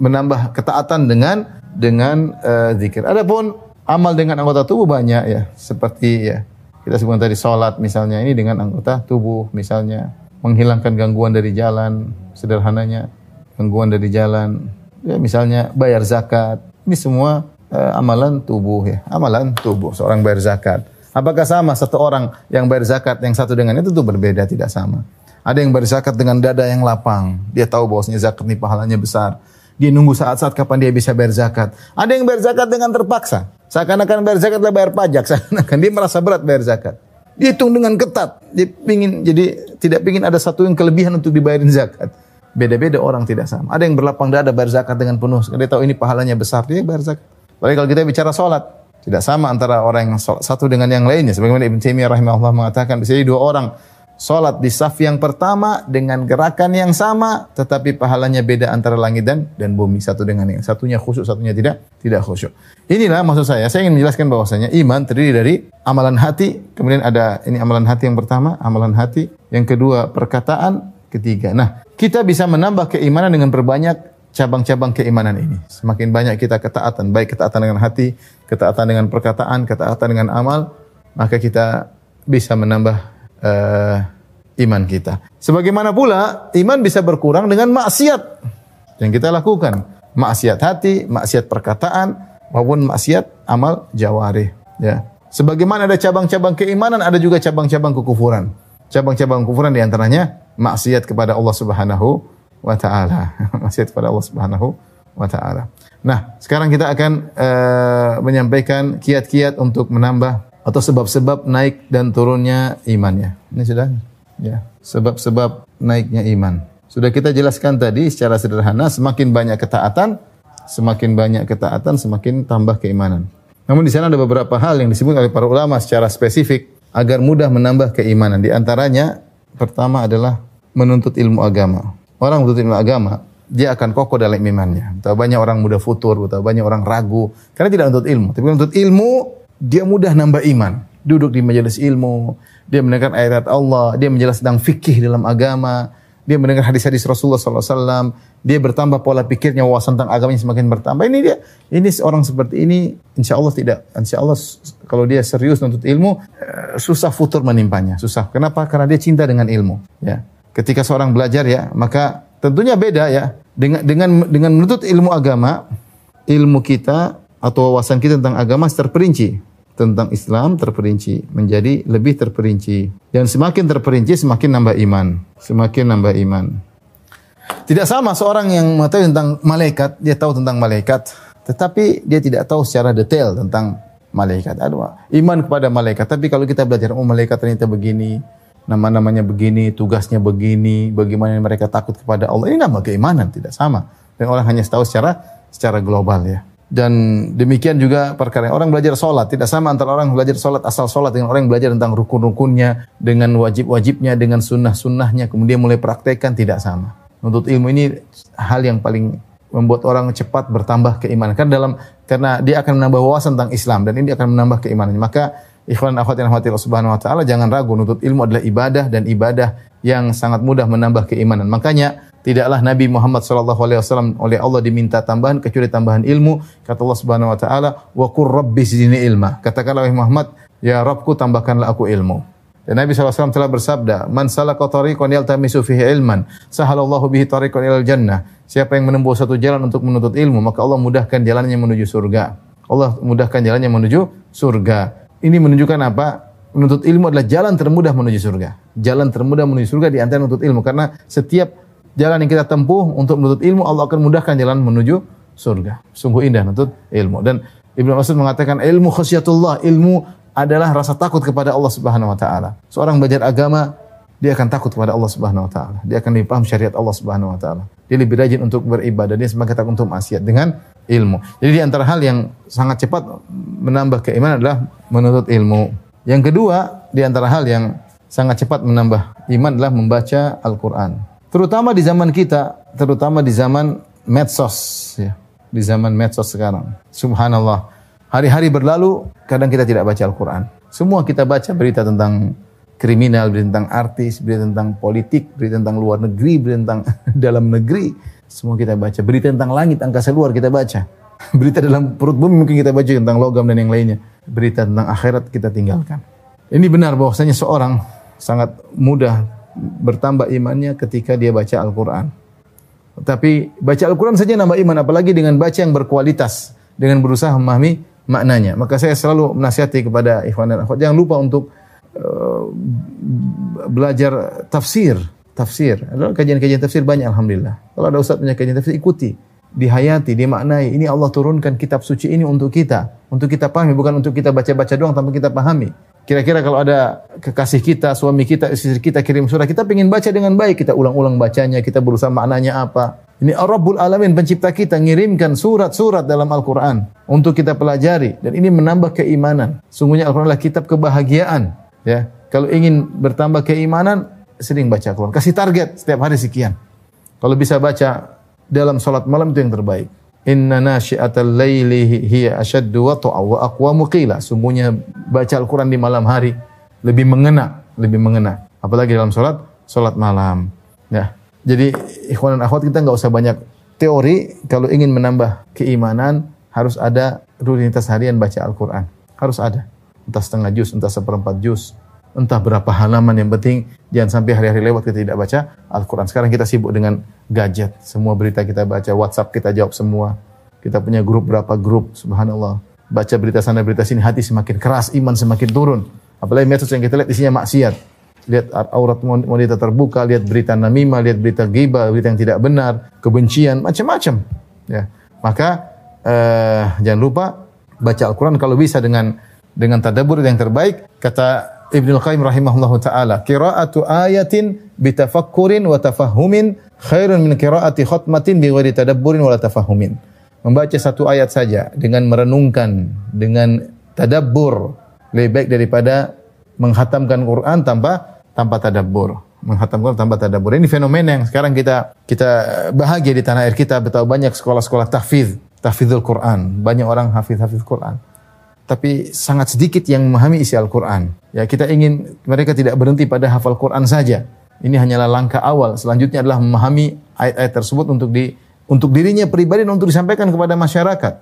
menambah ketaatan dengan dengan uh, zikir. Adapun amal dengan anggota tubuh banyak ya. Seperti ya kita sebutkan tadi sholat misalnya. Ini dengan anggota tubuh misalnya menghilangkan gangguan dari jalan, sederhananya gangguan dari jalan, ya misalnya bayar zakat. Ini semua uh, amalan tubuh ya, amalan tubuh seorang bayar zakat. Apakah sama satu orang yang bayar zakat yang satu dengan itu tuh berbeda, tidak sama. Ada yang bayar zakat dengan dada yang lapang. Dia tahu bahwasanya zakat ini pahalanya besar. Dia nunggu saat-saat kapan dia bisa bayar zakat. Ada yang bayar zakat dengan terpaksa. Seakan-akan bayar zakat adalah bayar pajak. Seakan-akan dia merasa berat bayar zakat. Dihitung dengan ketat. Dia pingin jadi tidak pingin ada satu yang kelebihan untuk dibayarin zakat. Beda-beda orang tidak sama. Ada yang berlapang dada bayar zakat dengan penuh. Dia tahu ini pahalanya besar, dia bayar zakat. Tapi kalau kita bicara sholat, tidak sama antara orang yang sholat, satu dengan yang lainnya. Sebagaimana Ibn Taimiyah rahimahullah mengatakan, bisa jadi dua orang Salat di saf yang pertama dengan gerakan yang sama tetapi pahalanya beda antara langit dan dan bumi satu dengan yang satunya khusyuk satunya tidak tidak khusyuk. Inilah maksud saya. Saya ingin menjelaskan bahwasanya iman terdiri dari amalan hati, kemudian ada ini amalan hati yang pertama, amalan hati, yang kedua perkataan, ketiga. Nah, kita bisa menambah keimanan dengan berbanyak cabang-cabang keimanan ini. Semakin banyak kita ketaatan, baik ketaatan dengan hati, ketaatan dengan perkataan, ketaatan dengan amal, maka kita bisa menambah uh, iman kita. Sebagaimana pula iman bisa berkurang dengan maksiat yang kita lakukan. Maksiat hati, maksiat perkataan, maupun maksiat amal jawari. Ya. Sebagaimana ada cabang-cabang keimanan, ada juga cabang-cabang kekufuran. Cabang-cabang kekufuran di antaranya maksiat kepada Allah Subhanahu wa taala. maksiat kepada Allah Subhanahu wa taala. Nah, sekarang kita akan uh, menyampaikan kiat-kiat untuk menambah atau sebab-sebab naik dan turunnya imannya. Ini sudah ya, sebab-sebab naiknya iman. Sudah kita jelaskan tadi secara sederhana semakin banyak ketaatan, semakin banyak ketaatan semakin tambah keimanan. Namun di sana ada beberapa hal yang disebut oleh para ulama secara spesifik agar mudah menambah keimanan. Di antaranya pertama adalah menuntut ilmu agama. Orang menuntut ilmu agama, dia akan kokoh dalam imannya. Betapa banyak orang mudah futur, betapa banyak orang ragu karena tidak menuntut ilmu. Tapi menuntut ilmu dia mudah nambah iman. Duduk di majelis ilmu, dia mendengar ayat Allah, dia menjelaskan tentang fikih dalam agama, dia mendengar hadis-hadis Rasulullah SAW, dia bertambah pola pikirnya, wawasan tentang agamanya semakin bertambah. Ini dia, ini orang seperti ini, insya Allah tidak, insya Allah kalau dia serius untuk ilmu, eh, susah futur menimpanya, susah. Kenapa? Karena dia cinta dengan ilmu. Ya, ketika seorang belajar ya, maka tentunya beda ya dengan dengan dengan menuntut ilmu agama, ilmu kita atau wawasan kita tentang agama terperinci tentang Islam terperinci menjadi lebih terperinci. Dan semakin terperinci semakin nambah iman. Semakin nambah iman. Tidak sama seorang yang mengetahui tentang malaikat dia tahu tentang malaikat tetapi dia tidak tahu secara detail tentang malaikat. Aduh iman kepada malaikat. Tapi kalau kita belajar oh malaikat ternyata begini nama-namanya begini tugasnya begini bagaimana mereka takut kepada Allah. Ini nama keimanan tidak sama. Dan orang hanya tahu secara secara global ya dan demikian juga perkara orang belajar sholat tidak sama antara orang belajar sholat asal sholat dengan orang yang belajar tentang rukun-rukunnya, dengan wajib-wajibnya, dengan sunnah-sunnahnya, kemudian mulai praktekkan tidak sama. Untuk ilmu ini hal yang paling membuat orang cepat bertambah keimanan. Karena dalam karena dia akan menambah wawasan tentang Islam dan ini akan menambah keimanan. Maka ikhwan akhwat yang Allah Subhanahu wa taala jangan ragu nuntut ilmu adalah ibadah dan ibadah yang sangat mudah menambah keimanan. Makanya tidaklah Nabi Muhammad wasallam oleh Allah diminta tambahan kecuali tambahan ilmu. Kata Allah Subhanahu wa taala, "Wa qur rabbi ilma." Katakanlah wahai Muhammad, ya Rabbku tambahkanlah aku ilmu. Dan Nabi SAW telah bersabda, Man salaka tariqan yaltamisu fihi ilman, sahalallahu bihi tariqan ilal jannah. Siapa yang menempuh satu jalan untuk menuntut ilmu, maka Allah mudahkan jalannya menuju surga. Allah mudahkan jalannya menuju surga. Ini menunjukkan apa? Menuntut ilmu adalah jalan termudah menuju surga. Jalan termudah menuju surga di antara menuntut ilmu karena setiap jalan yang kita tempuh untuk menuntut ilmu Allah akan mudahkan jalan menuju surga. Sungguh indah menuntut ilmu dan Ibnu Mas'ud mengatakan ilmu khasyatullah, ilmu adalah rasa takut kepada Allah Subhanahu wa taala. Seorang belajar agama dia akan takut kepada Allah Subhanahu wa taala. Dia akan lebih paham syariat Allah Subhanahu wa taala. Dia lebih rajin untuk beribadah, dia semakin takut untuk maksiat dengan ilmu. Jadi di antara hal yang sangat cepat menambah keimanan adalah menuntut ilmu. Yang kedua, di antara hal yang sangat cepat menambah iman adalah membaca Al-Quran. Terutama di zaman kita, terutama di zaman medsos, ya. di zaman medsos sekarang. Subhanallah. Hari-hari berlalu, kadang kita tidak baca Al-Quran. Semua kita baca berita tentang kriminal, berita tentang artis, berita tentang politik, berita tentang luar negeri, berita tentang dalam negeri semua kita baca. Berita tentang langit, angkasa luar kita baca. Berita dalam perut bumi mungkin kita baca tentang logam dan yang lainnya. Berita tentang akhirat kita tinggalkan. Ini benar bahwasanya seorang sangat mudah bertambah imannya ketika dia baca Al-Quran. Tapi baca Al-Quran saja nambah iman, apalagi dengan baca yang berkualitas, dengan berusaha memahami maknanya. Maka saya selalu menasihati kepada ikhwan dan akhwat, jangan lupa untuk uh, belajar tafsir, tafsir. Kajian-kajian tafsir banyak alhamdulillah. Kalau ada ustaz punya kajian tafsir ikuti, dihayati, dimaknai. Ini Allah turunkan kitab suci ini untuk kita, untuk kita pahami bukan untuk kita baca-baca doang tanpa kita pahami. Kira-kira kalau ada kekasih kita, suami kita, istri kita kirim surat, kita ingin baca dengan baik, kita ulang-ulang bacanya, kita berusaha maknanya apa. Ini Rabbul Alamin pencipta kita ngirimkan surat-surat dalam Al-Quran untuk kita pelajari dan ini menambah keimanan. Sungguhnya Al-Quran adalah kitab kebahagiaan. Ya, kalau ingin bertambah keimanan, sering baca Quran. Kasih target setiap hari sekian. Kalau bisa baca dalam salat malam itu yang terbaik. Inna nasyi'atal laili hiya ashaddu wat'a wa aqwamu qila. Sungguhnya baca Al-Quran di malam hari lebih mengena, lebih mengena. Apalagi dalam salat, salat malam. Ya. Jadi ikhwan dan akhwat kita nggak usah banyak teori kalau ingin menambah keimanan harus ada rutinitas harian baca Al-Quran. Harus ada. Entah setengah juz, entah seperempat juz, entah berapa halaman yang penting jangan sampai hari-hari lewat kita tidak baca Al-Quran. Sekarang kita sibuk dengan gadget, semua berita kita baca, WhatsApp kita jawab semua. Kita punya grup berapa grup, subhanallah. Baca berita sana berita sini, hati semakin keras, iman semakin turun. Apalagi medsos yang kita lihat isinya maksiat. Lihat aurat wanita terbuka, lihat berita namimah, lihat berita ghibah, berita yang tidak benar, kebencian, macam-macam. Ya. Maka eh, jangan lupa baca Al-Quran kalau bisa dengan dengan tadabur yang terbaik. Kata Ibnu Qayyim rahimahullahu taala, qira'atu ayatin bitafakkurin wa tafahumin khairun min qira'ati khatmatin bi ghairi tadabburin wa tafahumin. Membaca satu ayat saja dengan merenungkan, dengan tadabbur lebih baik daripada menghatamkan Quran tanpa tanpa tadabbur. Menghatamkan tanpa tadabbur. Ini fenomena yang sekarang kita kita bahagia di tanah air kita betapa banyak sekolah-sekolah tahfiz, tahfizul Quran. Banyak orang hafiz-hafiz Quran tapi sangat sedikit yang memahami isi Al-Quran. Ya, kita ingin mereka tidak berhenti pada hafal Quran saja. Ini hanyalah langkah awal. Selanjutnya adalah memahami ayat-ayat tersebut untuk di untuk dirinya pribadi dan untuk disampaikan kepada masyarakat.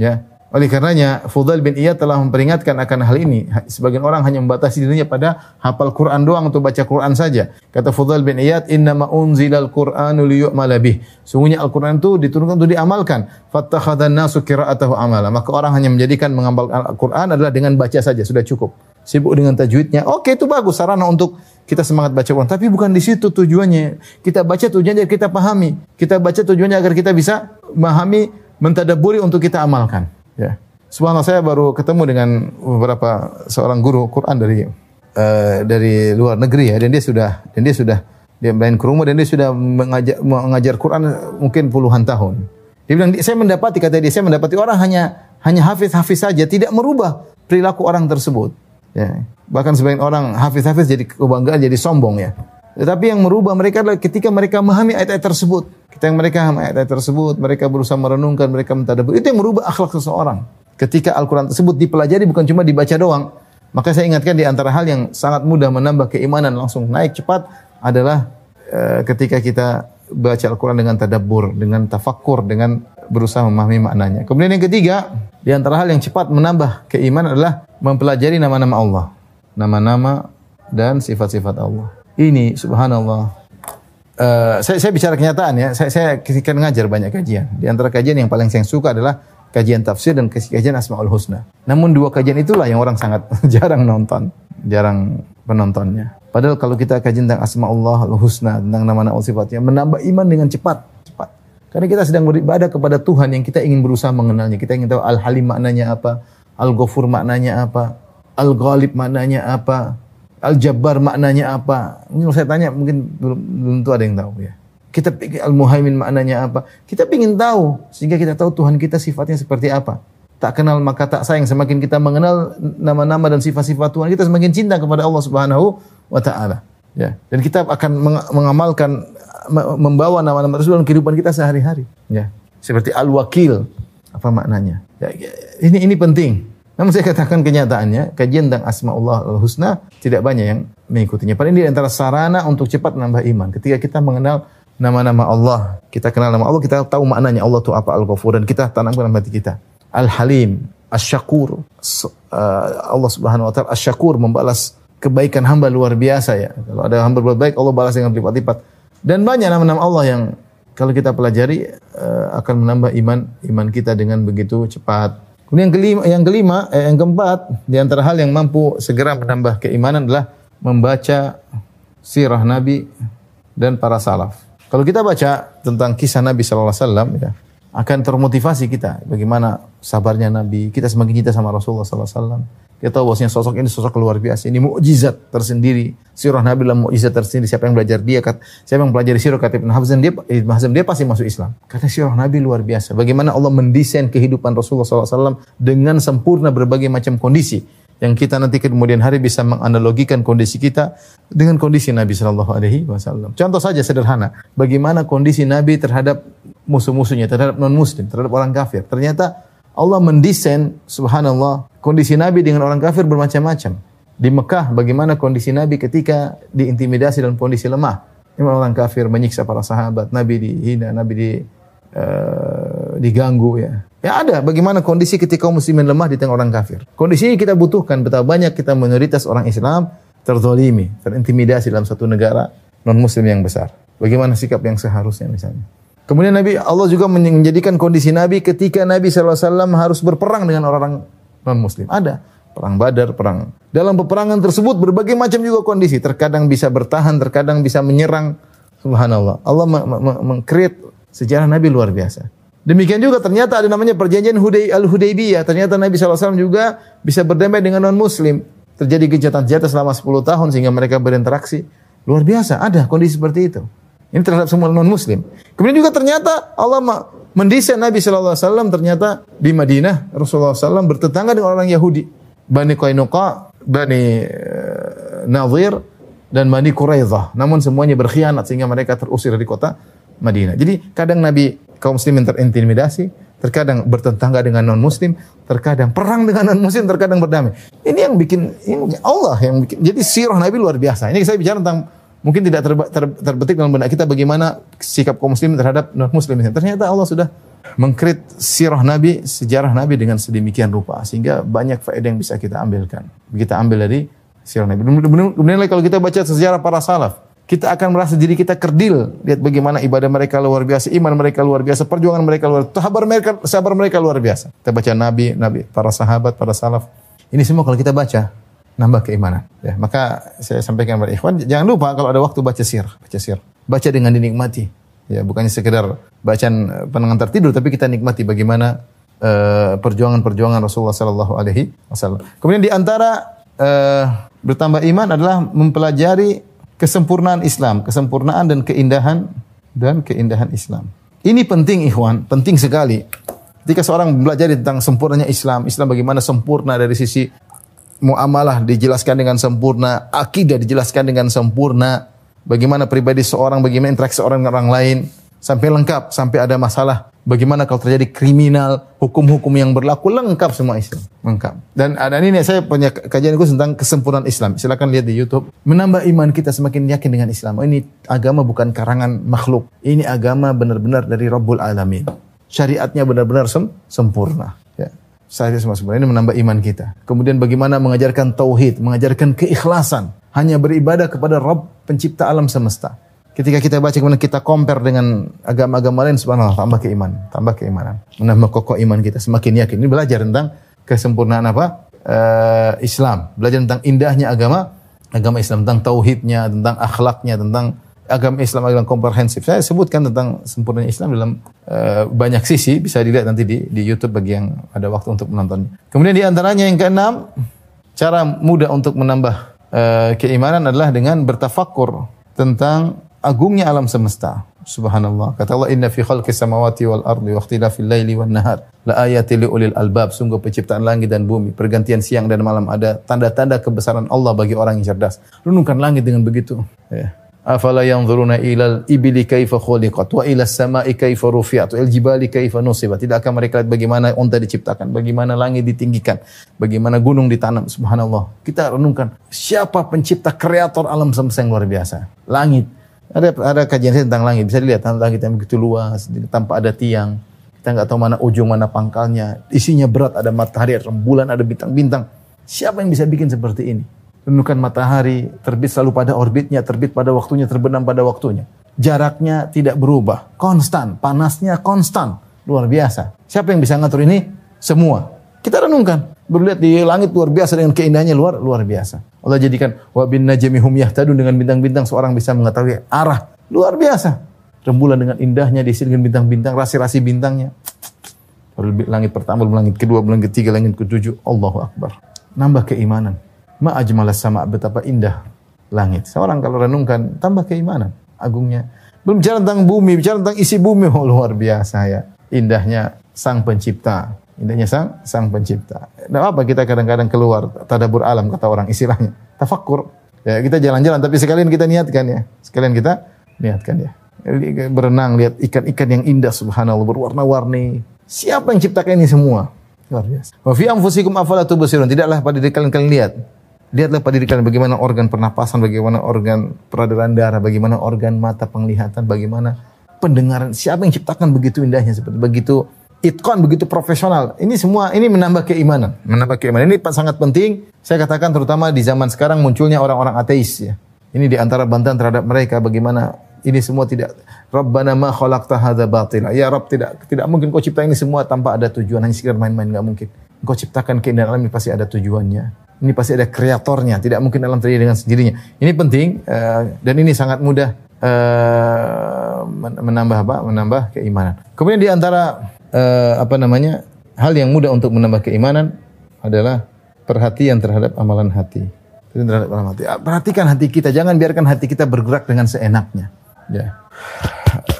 Ya, oleh karenanya, Fudail bin Iyad telah memperingatkan akan hal ini. Sebagian orang hanya membatasi dirinya pada hafal Quran doang untuk baca Quran saja. Kata Fudail bin Iyad, "Inna ma unzilal Qur'anu liyu'mala bih." Sungguhnya Al-Qur'an itu diturunkan untuk diamalkan. Fattakhadhan nasu qira'atahu amala. Maka orang hanya menjadikan mengamalkan Al-Qur'an adalah dengan baca saja, sudah cukup. Sibuk dengan tajwidnya. Oke, itu bagus sarana untuk kita semangat baca Quran, tapi bukan di situ tujuannya. Kita baca tujuannya agar kita pahami. Kita baca tujuannya agar kita bisa memahami, mentadaburi untuk kita amalkan. Ya. Subhanallah saya baru ketemu dengan beberapa seorang guru Quran dari uh, dari luar negeri ya dan dia sudah dan dia sudah dia main ke rumah dan dia sudah mengajar mengajar Quran mungkin puluhan tahun. Dia bilang saya mendapati kata dia saya mendapati orang hanya hanya hafiz-hafiz saja tidak merubah perilaku orang tersebut. Ya. Bahkan sebagian orang hafiz-hafiz jadi kebanggaan jadi sombong ya. Tetapi yang merubah mereka adalah ketika mereka memahami ayat-ayat tersebut. Ketika mereka memahami ayat-ayat tersebut, mereka berusaha merenungkan, mereka mentadabur. Itu yang merubah akhlak seseorang. Ketika Al-Quran tersebut dipelajari bukan cuma dibaca doang. Maka saya ingatkan di antara hal yang sangat mudah menambah keimanan langsung naik cepat adalah uh, ketika kita baca Al-Quran dengan tadabbur, dengan tafakkur, dengan berusaha memahami maknanya. Kemudian yang ketiga, di antara hal yang cepat menambah keimanan adalah mempelajari nama-nama Allah. Nama-nama dan sifat-sifat Allah. Ini subhanallah. Uh, saya, saya bicara kenyataan ya. Saya, saya ketika ngajar banyak kajian. Di antara kajian yang paling saya suka adalah kajian tafsir dan kajian Asmaul Husna. Namun dua kajian itulah yang orang sangat jarang nonton, jarang penontonnya. Padahal kalau kita kaji tentang Asma Allah Husna, tentang nama-nama sifatnya, menambah iman dengan cepat. cepat. Karena kita sedang beribadah kepada Tuhan yang kita ingin berusaha mengenalnya. Kita ingin tahu Al-Halim maknanya apa, Al-Ghafur maknanya apa, Al-Ghalib maknanya apa, Al-Jabbar maknanya apa. Mungkin saya tanya, mungkin belum, belum tentu ada yang tahu ya. Kita pikir Al-Muhaimin maknanya apa. Kita ingin tahu sehingga kita tahu Tuhan kita sifatnya seperti apa. Tak kenal maka tak sayang. Semakin kita mengenal nama-nama dan sifat-sifat Tuhan, kita semakin cinta kepada Allah Subhanahu wa taala. Ya. Dan kita akan mengamalkan membawa nama-nama tersebut dalam kehidupan kita sehari-hari. Ya. Seperti Al-Wakil. Apa maknanya? Ya, ya, ini ini penting. Namun saya katakan kenyataannya, kajian tentang Asma Allah Al-Husna tidak banyak yang mengikutinya. Paling ini antara sarana untuk cepat menambah iman. Ketika kita mengenal nama-nama Allah. Kita kenal nama Allah, kita tahu maknanya Allah itu apa Al-Ghafur dan kita tanamkan dalam hati kita. Al-Halim, Asy-Syakur. Uh, Allah Subhanahu wa taala Asy-Syakur membalas kebaikan hamba luar biasa ya. Kalau ada hamba berbuat baik, Allah balas dengan berlipat-lipat. Dan banyak nama-nama Allah yang kalau kita pelajari uh, akan menambah iman iman kita dengan begitu cepat. Kemudian yang kelima, yang kelima, eh, yang keempat di antara hal yang mampu segera menambah keimanan adalah membaca sirah Nabi dan para salaf. Kalau kita baca tentang kisah Nabi sallallahu alaihi wasallam ya, akan termotivasi kita bagaimana sabarnya Nabi. Kita semakin cinta sama Rasulullah sallallahu alaihi wasallam. Kita tahu bahwasanya sosok ini sosok luar biasa. Ini mukjizat tersendiri. Sirah Nabi adalah mukjizat tersendiri. Siapa yang belajar dia, kata, siapa yang pelajari sirah kata Ibn Hazm dia, Ibn Hazm dia pasti masuk Islam. Kata sirah Nabi luar biasa. Bagaimana Allah mendesain kehidupan Rasulullah SAW dengan sempurna berbagai macam kondisi yang kita nanti kemudian hari bisa menganalogikan kondisi kita dengan kondisi Nabi Shallallahu Alaihi Wasallam. Contoh saja sederhana, bagaimana kondisi Nabi terhadap musuh-musuhnya, terhadap non Muslim, terhadap orang kafir. Ternyata Allah mendesain, Subhanallah, kondisi Nabi dengan orang kafir bermacam-macam. Di Mekah, bagaimana kondisi Nabi ketika diintimidasi dalam kondisi lemah. Ini orang kafir menyiksa para sahabat, Nabi dihina, Nabi di, uh, diganggu ya. Ya ada bagaimana kondisi ketika muslimin lemah di tengah orang kafir. Kondisi ini kita butuhkan betapa banyak kita minoritas orang Islam terzolimi, terintimidasi dalam satu negara non muslim yang besar. Bagaimana sikap yang seharusnya misalnya. Kemudian Nabi Allah juga menjadikan kondisi Nabi ketika Nabi SAW harus berperang dengan orang non muslim. Ada perang Badar, perang. Dalam peperangan tersebut berbagai macam juga kondisi. Terkadang bisa bertahan, terkadang bisa menyerang. Subhanallah. Allah mengkreat sejarah Nabi luar biasa. Demikian juga ternyata ada namanya perjanjian Huday Al-Hudaybiyah. Ternyata Nabi SAW juga bisa berdamai dengan non-muslim. Terjadi kejahatan-kejahatan selama 10 tahun sehingga mereka berinteraksi. Luar biasa, ada kondisi seperti itu. Ini terhadap semua non-muslim. Kemudian juga ternyata Allah mendesain Nabi SAW ternyata di Madinah Rasulullah SAW bertetangga dengan orang Yahudi. Bani Qainuqa, Bani uh, Nazir, dan Bani Quraidah. Namun semuanya berkhianat sehingga mereka terusir dari kota Madinah. Jadi kadang Nabi kaum muslimin terintimidasi, terkadang bertetangga dengan non muslim, terkadang perang dengan non muslim, terkadang berdamai. Ini yang bikin ini Allah yang bikin. Jadi sirah Nabi luar biasa. Ini saya bicara tentang mungkin tidak ter, ter, terbetik dalam benak kita bagaimana sikap kaum muslim terhadap non muslim. Ternyata Allah sudah mengkrit sirah Nabi, sejarah Nabi dengan sedemikian rupa sehingga banyak faedah yang bisa kita ambilkan. Kita ambil dari sirah Nabi. Kemudian kalau kita baca sejarah para salaf, kita akan merasa diri kita kerdil. Lihat bagaimana ibadah mereka luar biasa, iman mereka luar biasa, perjuangan mereka luar biasa, sabar mereka, sabar mereka luar biasa. Kita baca Nabi, Nabi, para sahabat, para salaf. Ini semua kalau kita baca, nambah keimanan. Ya, maka saya sampaikan kepada ikhwan, jangan lupa kalau ada waktu baca sir, baca sir. Baca dengan dinikmati. Ya, bukannya sekedar bacaan eh, penangan tertidur, tapi kita nikmati bagaimana uh, perjuangan-perjuangan Rasulullah Sallallahu Alaihi Wasallam. Kemudian di antara uh, bertambah iman adalah mempelajari kesempurnaan Islam, kesempurnaan dan keindahan dan keindahan Islam. Ini penting ikhwan, penting sekali. Ketika seorang belajar tentang sempurnanya Islam, Islam bagaimana sempurna dari sisi muamalah dijelaskan dengan sempurna, akidah dijelaskan dengan sempurna, bagaimana pribadi seorang, bagaimana interaksi orang dengan orang lain. sampai lengkap, sampai ada masalah. Bagaimana kalau terjadi kriminal, hukum-hukum yang berlaku lengkap semua Islam, lengkap. Dan ada ini saya punya kajian itu tentang kesempurnaan Islam. Silakan lihat di YouTube. Menambah iman kita semakin yakin dengan Islam. Oh, ini agama bukan karangan makhluk. Ini agama benar-benar dari Rabbul Alamin. Syariatnya benar-benar sem sempurna. Saya semua sempurna. Ini menambah iman kita. Kemudian bagaimana mengajarkan tauhid, mengajarkan keikhlasan. Hanya beribadah kepada Rabb pencipta alam semesta. Ketika kita baca kemudian kita compare dengan agama-agama lain subhanallah tambah keimanan, tambah keimanan. Menambah kokoh iman kita semakin yakin. Ini belajar tentang kesempurnaan apa? Uh, Islam. Belajar tentang indahnya agama agama Islam, tentang tauhidnya, tentang akhlaknya, tentang agama Islam agama komprehensif. Saya sebutkan tentang sempurnanya Islam dalam uh, banyak sisi bisa dilihat nanti di di YouTube bagi yang ada waktu untuk menontonnya. Kemudian di antaranya yang keenam, cara mudah untuk menambah uh, keimanan adalah dengan bertafakur tentang agungnya alam semesta. Subhanallah. Kata Allah, "Inna fi khalqi samawati wal ardi wa ikhtilafil laili wan nahar la ayatil li ulil albab." Sungguh penciptaan langit dan bumi, pergantian siang dan malam ada tanda-tanda kebesaran Allah bagi orang yang cerdas. Renungkan langit dengan begitu. Ya. Afala yanzuruna ilal ibili kaifa khuliqat wa ila samai kaifa rufi'at wa jibali kaifa nusibat. Tidakkah mereka lihat bagaimana unta diciptakan, bagaimana langit ditinggikan, bagaimana gunung ditanam. Subhanallah. Kita renungkan siapa pencipta kreator alam semesta yang luar biasa. Langit, ada ada kajian saya tentang langit, bisa dilihat langit yang begitu luas, tanpa ada tiang. Kita nggak tahu mana ujung, mana pangkalnya. Isinya berat, ada matahari, ada rembulan, ada bintang-bintang. Siapa yang bisa bikin seperti ini? Renungkan matahari, terbit selalu pada orbitnya, terbit pada waktunya, terbenam pada waktunya. Jaraknya tidak berubah, konstan, panasnya konstan, luar biasa. Siapa yang bisa ngatur ini? Semua. Kita renungkan. Berlihat di langit luar biasa dengan keindahannya luar luar biasa. Allah jadikan wa bin najmi hum yahtadun dengan bintang-bintang seorang bisa mengetahui arah. Luar biasa. Rembulan dengan indahnya diisi dengan bintang-bintang, rasi-rasi bintangnya. Langit pertama, langit kedua, langit ketiga, langit ketujuh. Allahu Akbar. Nambah keimanan. Ma ajmalas sama betapa indah langit. Seorang kalau renungkan tambah keimanan agungnya. Belum bicara tentang bumi, bicara tentang isi bumi oh, luar biasa ya. Indahnya sang pencipta. Indahnya sang sang pencipta. Nah, apa kita kadang-kadang keluar tadabur alam kata orang istilahnya. Tafakkur. Ya, kita jalan-jalan tapi sekalian kita niatkan ya. Sekalian kita niatkan ya. Berenang lihat ikan-ikan yang indah subhanallah berwarna-warni. Siapa yang ciptakan ini semua? Luar biasa. Wa fi anfusikum afala tubsirun. Tidaklah pada diri kalian kalian lihat. Lihatlah pada diri kalian bagaimana organ pernapasan, bagaimana organ peredaran darah, bagaimana organ mata penglihatan, bagaimana pendengaran. Siapa yang ciptakan begitu indahnya seperti begitu itqan begitu profesional. Ini semua ini menambah keimanan, menambah keimanan. Ini sangat penting. Saya katakan terutama di zaman sekarang munculnya orang-orang ateis ya. Ini di antara bantahan terhadap mereka bagaimana ini semua tidak Rabbana ma khalaqta hadza batila. Ya Rabb tidak tidak mungkin kau cipta ini semua tanpa ada tujuan hanya sekedar main-main enggak mungkin. Kau ciptakan keindahan alam ini pasti ada tujuannya. Ini pasti ada kreatornya, tidak mungkin alam terjadi dengan sendirinya. Ini penting uh, dan ini sangat mudah uh, menambah apa? Menambah keimanan. Kemudian di antara uh, apa namanya hal yang mudah untuk menambah keimanan adalah perhatian terhadap amalan hati. Terhadap amalan hati. Ah, perhatikan hati kita, jangan biarkan hati kita bergerak dengan seenaknya. Ya.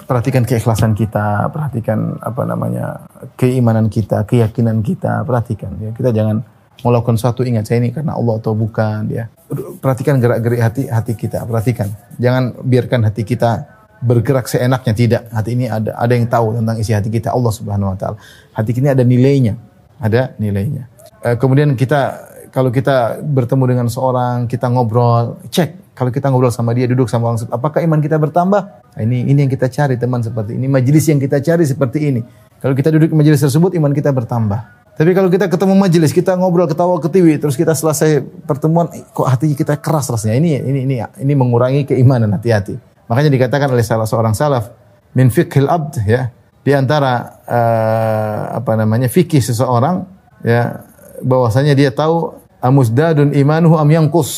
Perhatikan keikhlasan kita, perhatikan apa namanya keimanan kita, keyakinan kita, perhatikan. Ya. Kita jangan melakukan suatu ingat saya ini karena Allah atau bukan. Ya. Perhatikan gerak-gerik hati hati kita, perhatikan. Jangan biarkan hati kita bergerak seenaknya tidak. Hati ini ada ada yang tahu tentang isi hati kita Allah Subhanahu wa taala. Hati ini ada nilainya, ada nilainya. E, kemudian kita kalau kita bertemu dengan seorang, kita ngobrol, cek kalau kita ngobrol sama dia, duduk sama orang, apakah iman kita bertambah? Nah, ini ini yang kita cari teman seperti ini, majelis yang kita cari seperti ini. Kalau kita duduk di majelis tersebut, iman kita bertambah. Tapi kalau kita ketemu majelis, kita ngobrol ketawa ketiwi, terus kita selesai pertemuan, kok hati kita keras rasanya. Ini ini ini ini mengurangi keimanan hati-hati. Makanya dikatakan oleh salah seorang salaf min fikhil abd ya di antara uh, apa namanya fikih seseorang ya bahwasanya dia tahu amusdadun imanuhu am yangkus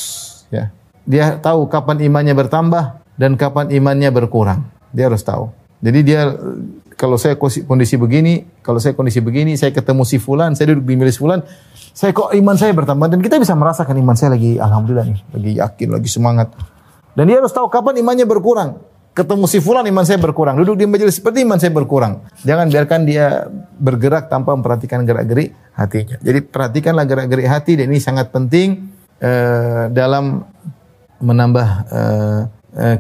ya. Dia tahu kapan imannya bertambah dan kapan imannya berkurang. Dia harus tahu. Jadi dia kalau saya kondisi begini, kalau saya kondisi begini, saya ketemu si fulan, saya duduk di milis fulan, saya kok iman saya bertambah dan kita bisa merasakan iman saya lagi alhamdulillah nih, lagi yakin, lagi semangat. Dan dia harus tahu kapan imannya berkurang. Ketemu si fulan iman saya berkurang. Duduk di majelis seperti iman saya berkurang. Jangan biarkan dia bergerak tanpa memperhatikan gerak-gerik hatinya. Jadi perhatikanlah gerak-gerik hati dan ini sangat penting uh, dalam menambah uh,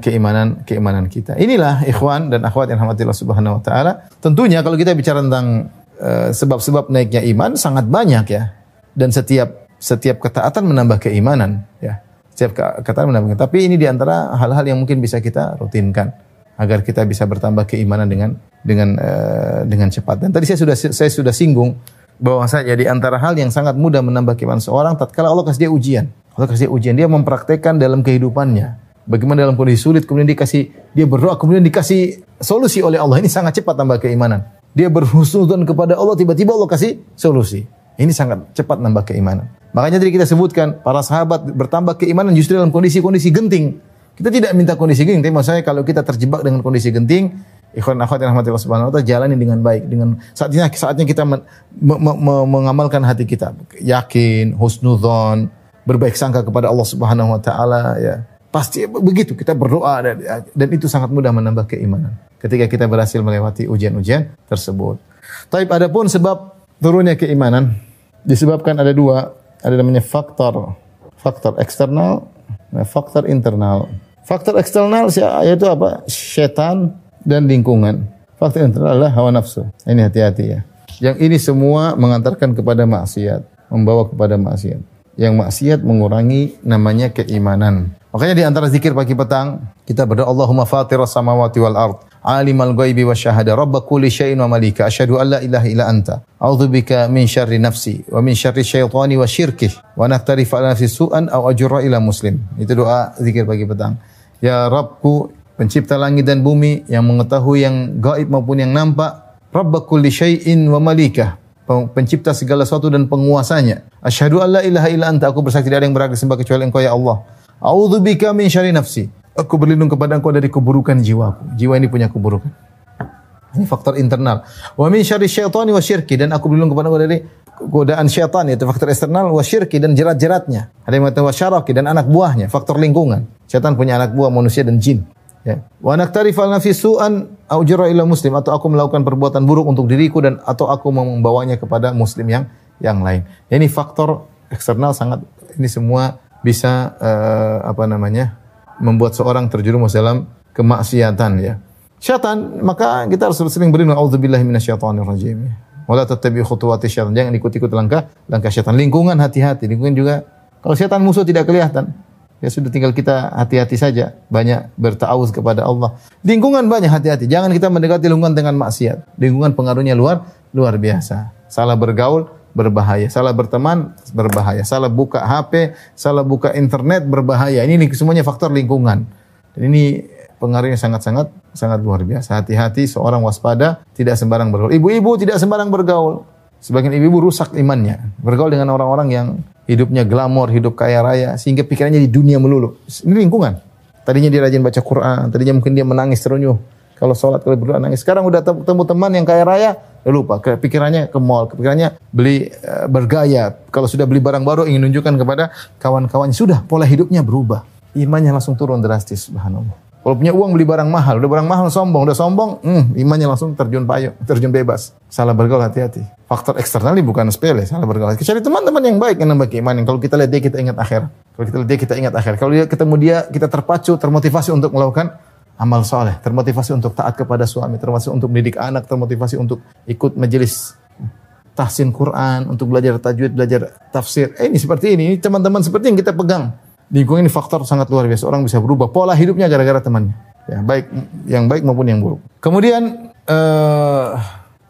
keimanan keimanan kita. Inilah ikhwan dan akhwat yang rahmatillah subhanahu wa taala. Tentunya kalau kita bicara tentang uh, sebab-sebab naiknya iman sangat banyak ya. Dan setiap setiap ketaatan menambah keimanan ya. Setiap ketaatan menambah. Tapi ini di antara hal-hal yang mungkin bisa kita rutinkan agar kita bisa bertambah keimanan dengan dengan uh, dengan cepat. Dan tadi saya sudah saya sudah singgung bahwasanya di antara hal yang sangat mudah menambah keimanan seorang tatkala Allah kasih dia ujian. Allah kasih dia ujian, dia mempraktekkan dalam kehidupannya. Bagaimana dalam kondisi sulit kemudian dikasih dia berdoa kemudian dikasih solusi oleh Allah. Ini sangat cepat tambah keimanan. Dia berhusnudzon kepada Allah tiba-tiba Allah kasih solusi. Ini sangat cepat nambah keimanan. Makanya tadi kita sebutkan para sahabat bertambah keimanan justru dalam kondisi-kondisi genting. Kita tidak minta kondisi genting, tapi maksudnya kalau kita terjebak dengan kondisi genting, ikhwan akhwat yang rahmatillah subhanahu wa ta'ala jalani dengan baik dengan saatnya saatnya kita men, me, me, mengamalkan hati kita yakin husnudzon berbaik sangka kepada Allah Subhanahu wa taala ya pasti begitu kita berdoa dan, itu sangat mudah menambah keimanan ketika kita berhasil melewati ujian-ujian tersebut. Tapi adapun sebab turunnya keimanan disebabkan ada dua ada namanya faktor faktor eksternal faktor internal. Faktor eksternal yaitu apa? Setan dan lingkungan. Faktor internal adalah hawa nafsu. Ini hati-hati ya. Yang ini semua mengantarkan kepada maksiat, membawa kepada maksiat. Yang maksiat mengurangi namanya keimanan. Makanya di antara zikir pagi petang kita berdoa Allahumma fatiras samawati wal ard alimal ghaibi wasyahada rabb kulli syai'in wa malika asyhadu an la ilaha illa anta a'udzubika min syarri nafsi wa min syarri syaitani wa syirkih wa naktarifa ala nafsi su'an aw ajra ila muslim itu doa zikir pagi petang ya Rabbku pencipta langit dan bumi, yang mengetahui yang gaib maupun yang nampak, Rabb kulli syai'in wa malikah, pencipta segala sesuatu dan penguasanya. Asyhadu an la ilaha illa anta, aku bersaksi tidak ada yang berhak disembah kecuali Engkau ya Allah. A'udzu bika min syarri nafsi. Aku berlindung kepada Engkau dari keburukan jiwaku. Jiwa ini punya keburukan. Ini faktor internal. Wa min syarri syaitani wa syirki dan aku berlindung kepada Engkau dari godaan syaitan yaitu faktor eksternal wa syirki dan jerat-jeratnya. Ada yang mengatakan wa syaraki dan anak buahnya, faktor lingkungan. Syaitan punya anak buah manusia dan jin. Ya. Wa naktarifa fi su'an au ila muslim atau aku melakukan perbuatan buruk untuk diriku dan atau aku membawanya kepada muslim yang yang lain. Ini faktor eksternal sangat ini semua bisa uh, apa namanya? membuat seorang terjerumus dalam kemaksiatan ya. Syaitan maka kita harus sering berlindung auzubillahi minasyaitonir rajim. Wala tattabi khutuwati syaitan. Jangan ikut-ikut langkah langkah syaitan. Lingkungan hati-hati. Lingkungan juga kalau syaitan musuh tidak kelihatan. Ya sudah tinggal kita hati-hati saja, banyak bertawuz kepada Allah. Lingkungan banyak hati-hati. Jangan kita mendekati lingkungan dengan maksiat. Lingkungan pengaruhnya luar luar biasa. Salah bergaul berbahaya, salah berteman berbahaya, salah buka HP, salah buka internet berbahaya. Ini semuanya faktor lingkungan. Dan ini pengaruhnya sangat-sangat sangat luar biasa. Hati-hati seorang waspada, tidak sembarang bergaul. Ibu-ibu tidak sembarang bergaul. Sebagian ibu-ibu rusak imannya. Bergaul dengan orang-orang yang hidupnya glamor, hidup kaya raya, sehingga pikirannya di dunia melulu. Ini lingkungan. Tadinya dia rajin baca Quran, tadinya mungkin dia menangis terunyuh. Kalau sholat, kalau berdoa nangis. Sekarang udah ketemu teman yang kaya raya, ya lupa. Pikirannya ke mall, pikirannya beli uh, bergaya. Kalau sudah beli barang baru, ingin menunjukkan kepada kawan-kawannya. Sudah, pola hidupnya berubah. Imannya langsung turun drastis, subhanallah. Kalau punya uang beli barang mahal, udah barang mahal sombong, udah sombong, hmm, imannya langsung terjun payung, terjun bebas. Salah bergaul hati-hati. Faktor eksternal bukan sepele, salah bergaul. Cari teman-teman yang baik yang nambah keimanan. Kalau kita lihat dia, kita ingat akhir. Kalau kita lihat dia, kita ingat akhir. Kalau dia ketemu dia, kita terpacu, termotivasi untuk melakukan amal soleh, termotivasi untuk taat kepada suami, termotivasi untuk mendidik anak, termotivasi untuk ikut majelis tahsin Quran, untuk belajar tajwid, belajar tafsir. Eh, ini seperti ini, teman-teman seperti yang kita pegang lingkungan ini faktor sangat luar biasa. Orang bisa berubah pola hidupnya gara-gara temannya. Ya, baik yang baik maupun yang buruk. Kemudian uh,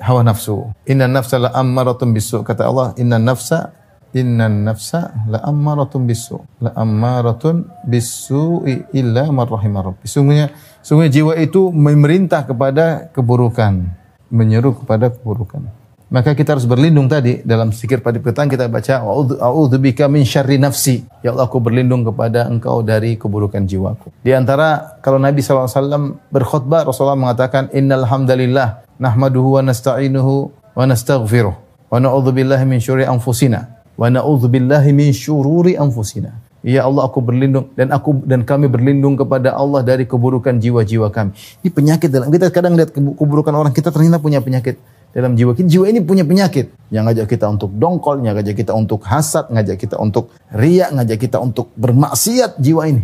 hawa nafsu. Inna nafsa la ammaratun bisu. Kata Allah, inna nafsa inna nafsa la ammaratun bisu. La ammaratun bisu illa man rahimah rabbi. Sungguhnya, sungguhnya jiwa itu memerintah kepada keburukan, menyeru kepada keburukan. Maka kita harus berlindung tadi dalam sikir pada petang kita baca a'udzubika min syarri nafsi. Ya Allah aku berlindung kepada engkau dari keburukan jiwaku. Di antara kalau Nabi SAW berkhutbah Rasulullah mengatakan innal hamdalillah nahmaduhu wa nasta'inuhu wa nastaghfiruh wa na'udzubillahi min syururi anfusina wa na'udzubillahi min syururi anfusina. Ya Allah aku berlindung dan aku dan kami berlindung kepada Allah dari keburukan jiwa-jiwa kami. Ini penyakit dalam kita kadang lihat keburukan orang kita ternyata punya penyakit dalam jiwa kita. Jiwa ini punya penyakit yang ngajak kita untuk dongkol, yang ngajak kita untuk hasad, ngajak kita untuk riak, ngajak kita untuk bermaksiat jiwa ini.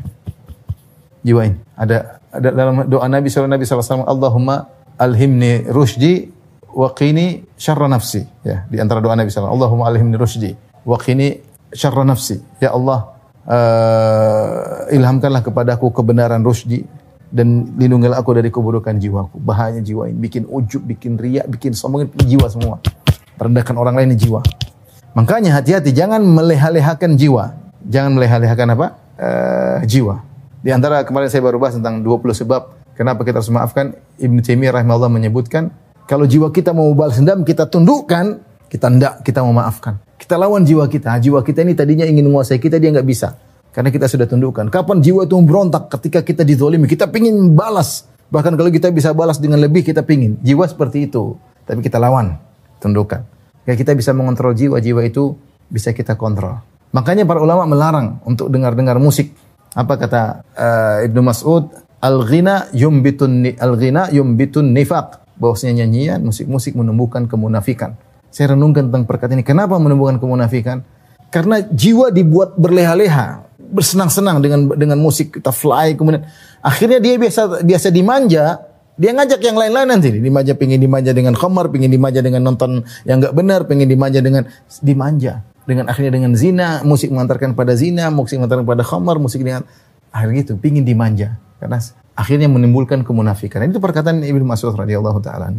jiwa ini. Ada ada dalam doa Nabi SAW, Nabi SAW, Allahumma alhimni rushdi wa qini syarra nafsi. Ya, di antara doa Nabi SAW, Allahumma alhimni rushdi wa qini syarra nafsi. Ya Allah, uh, ilhamkanlah kepadaku kebenaran rushdi dan lindungilah aku dari keburukan jiwaku. Bahaya jiwa ini, bikin ujub, bikin riak, bikin sombong, jiwa semua. Merendahkan orang lain jiwa. Makanya hati-hati, jangan meleha-lehakan jiwa. Jangan meleha-lehakan apa? Uh, jiwa. Di antara kemarin saya baru bahas tentang 20 sebab kenapa kita harus memaafkan. Ibnu Taimiyah rahimahullah menyebutkan kalau jiwa kita mau balas dendam kita tundukkan, kita tidak kita memaafkan. Kita lawan jiwa kita. Jiwa kita ini tadinya ingin menguasai kita dia nggak bisa. Karena kita sudah tundukkan. Kapan jiwa itu berontak ketika kita dizolimi, kita pingin balas. Bahkan kalau kita bisa balas dengan lebih kita pingin. Jiwa seperti itu. Tapi kita lawan, tundukkan. Ya kita bisa mengontrol jiwa, jiwa itu bisa kita kontrol. Makanya para ulama melarang untuk dengar-dengar musik. Apa kata uh, Ibnu Mas'ud? Al-ghina yumbitun al-ghina yumbitun nifaq. Bahwasanya nyanyian, musik-musik menumbuhkan kemunafikan. Saya renungkan tentang perkataan ini. Kenapa menumbuhkan kemunafikan? Karena jiwa dibuat berleha-leha, bersenang-senang dengan dengan musik kita fly kemudian akhirnya dia biasa biasa dimanja, dia ngajak yang lain-lain nanti dimanja pingin dimanja dengan khamar, pingin dimanja dengan nonton yang enggak benar, pingin dimanja dengan dimanja dengan akhirnya dengan zina, musik mengantarkan pada zina, musik mengantarkan pada khamar, musik dengan akhirnya itu pingin dimanja karena akhirnya menimbulkan kemunafikan. Itu perkataan Ibnu Mas'ud radhiyallahu taala.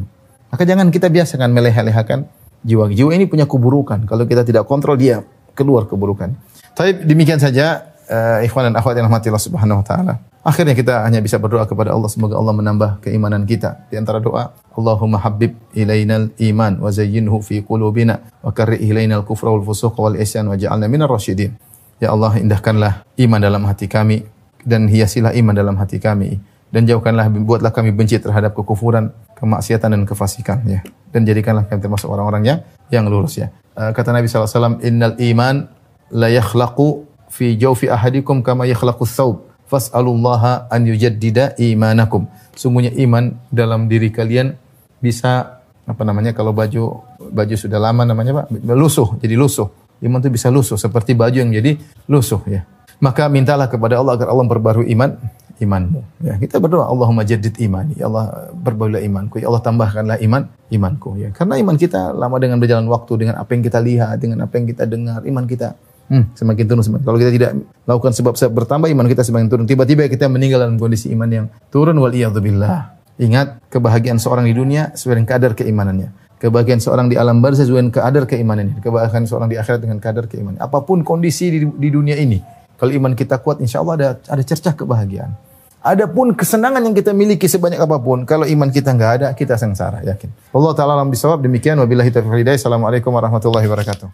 Maka jangan kita biasakan meleha-lehakan jiwa. Jiwa ini punya keburukan. Kalau kita tidak kontrol dia keluar keburukan. Tapi demikian saja uh, ikhwan dan akhwat yang rahmati Allah Subhanahu wa taala. Akhirnya kita hanya bisa berdoa kepada Allah semoga Allah menambah keimanan kita. Di antara doa, Allahumma habib ilainal iman wa zayyinhu fi qulubina wa karrih ilainal kufra wal fusuq wal isyan wa ja'alna minar rasyidin. Ya Allah, indahkanlah iman dalam hati kami dan hiasilah iman dalam hati kami dan jauhkanlah buatlah kami benci terhadap kekufuran, kemaksiatan dan kefasikan ya. Dan jadikanlah kami termasuk orang-orang yang yang lurus ya. Uh, kata Nabi SAW, Innal iman la yakhlaqu fi jawfi ahadikum kama yakhlaqu thawb fas'alullaha an yujaddida imanakum. Sungguhnya iman dalam diri kalian bisa apa namanya kalau baju baju sudah lama namanya Pak lusuh jadi lusuh. Iman itu bisa lusuh seperti baju yang jadi lusuh ya. Maka mintalah kepada Allah agar Allah memperbarui iman imanmu. Ya, kita berdoa Allahumma jaddid imani. Ya Allah perbaruilah imanku. Ya Allah tambahkanlah iman imanku ya. Karena iman kita lama dengan berjalan waktu dengan apa yang kita lihat, dengan apa yang kita dengar, iman kita Hmm, semakin turun semakin. Kalau kita tidak lakukan sebab-sebab bertambah iman kita semakin turun. Tiba-tiba kita meninggal dalam kondisi iman yang turun wal billah. Ingat kebahagiaan seorang di dunia sesuai dengan kadar keimanannya. Kebahagiaan seorang di alam barzah sesuai dengan kadar keimanannya. Kebahagiaan seorang di akhirat dengan kadar keimanan. Apa pun kondisi di, di dunia ini, kalau iman kita kuat, insya Allah ada ada cercah kebahagiaan. Adapun kesenangan yang kita miliki sebanyak apa pun, kalau iman kita nggak ada, kita sengsara, yakin. Allah Ta'ala alam bisawab, demikian. Wabillahi taufiq Assalamualaikum warahmatullahi wabarakatuh.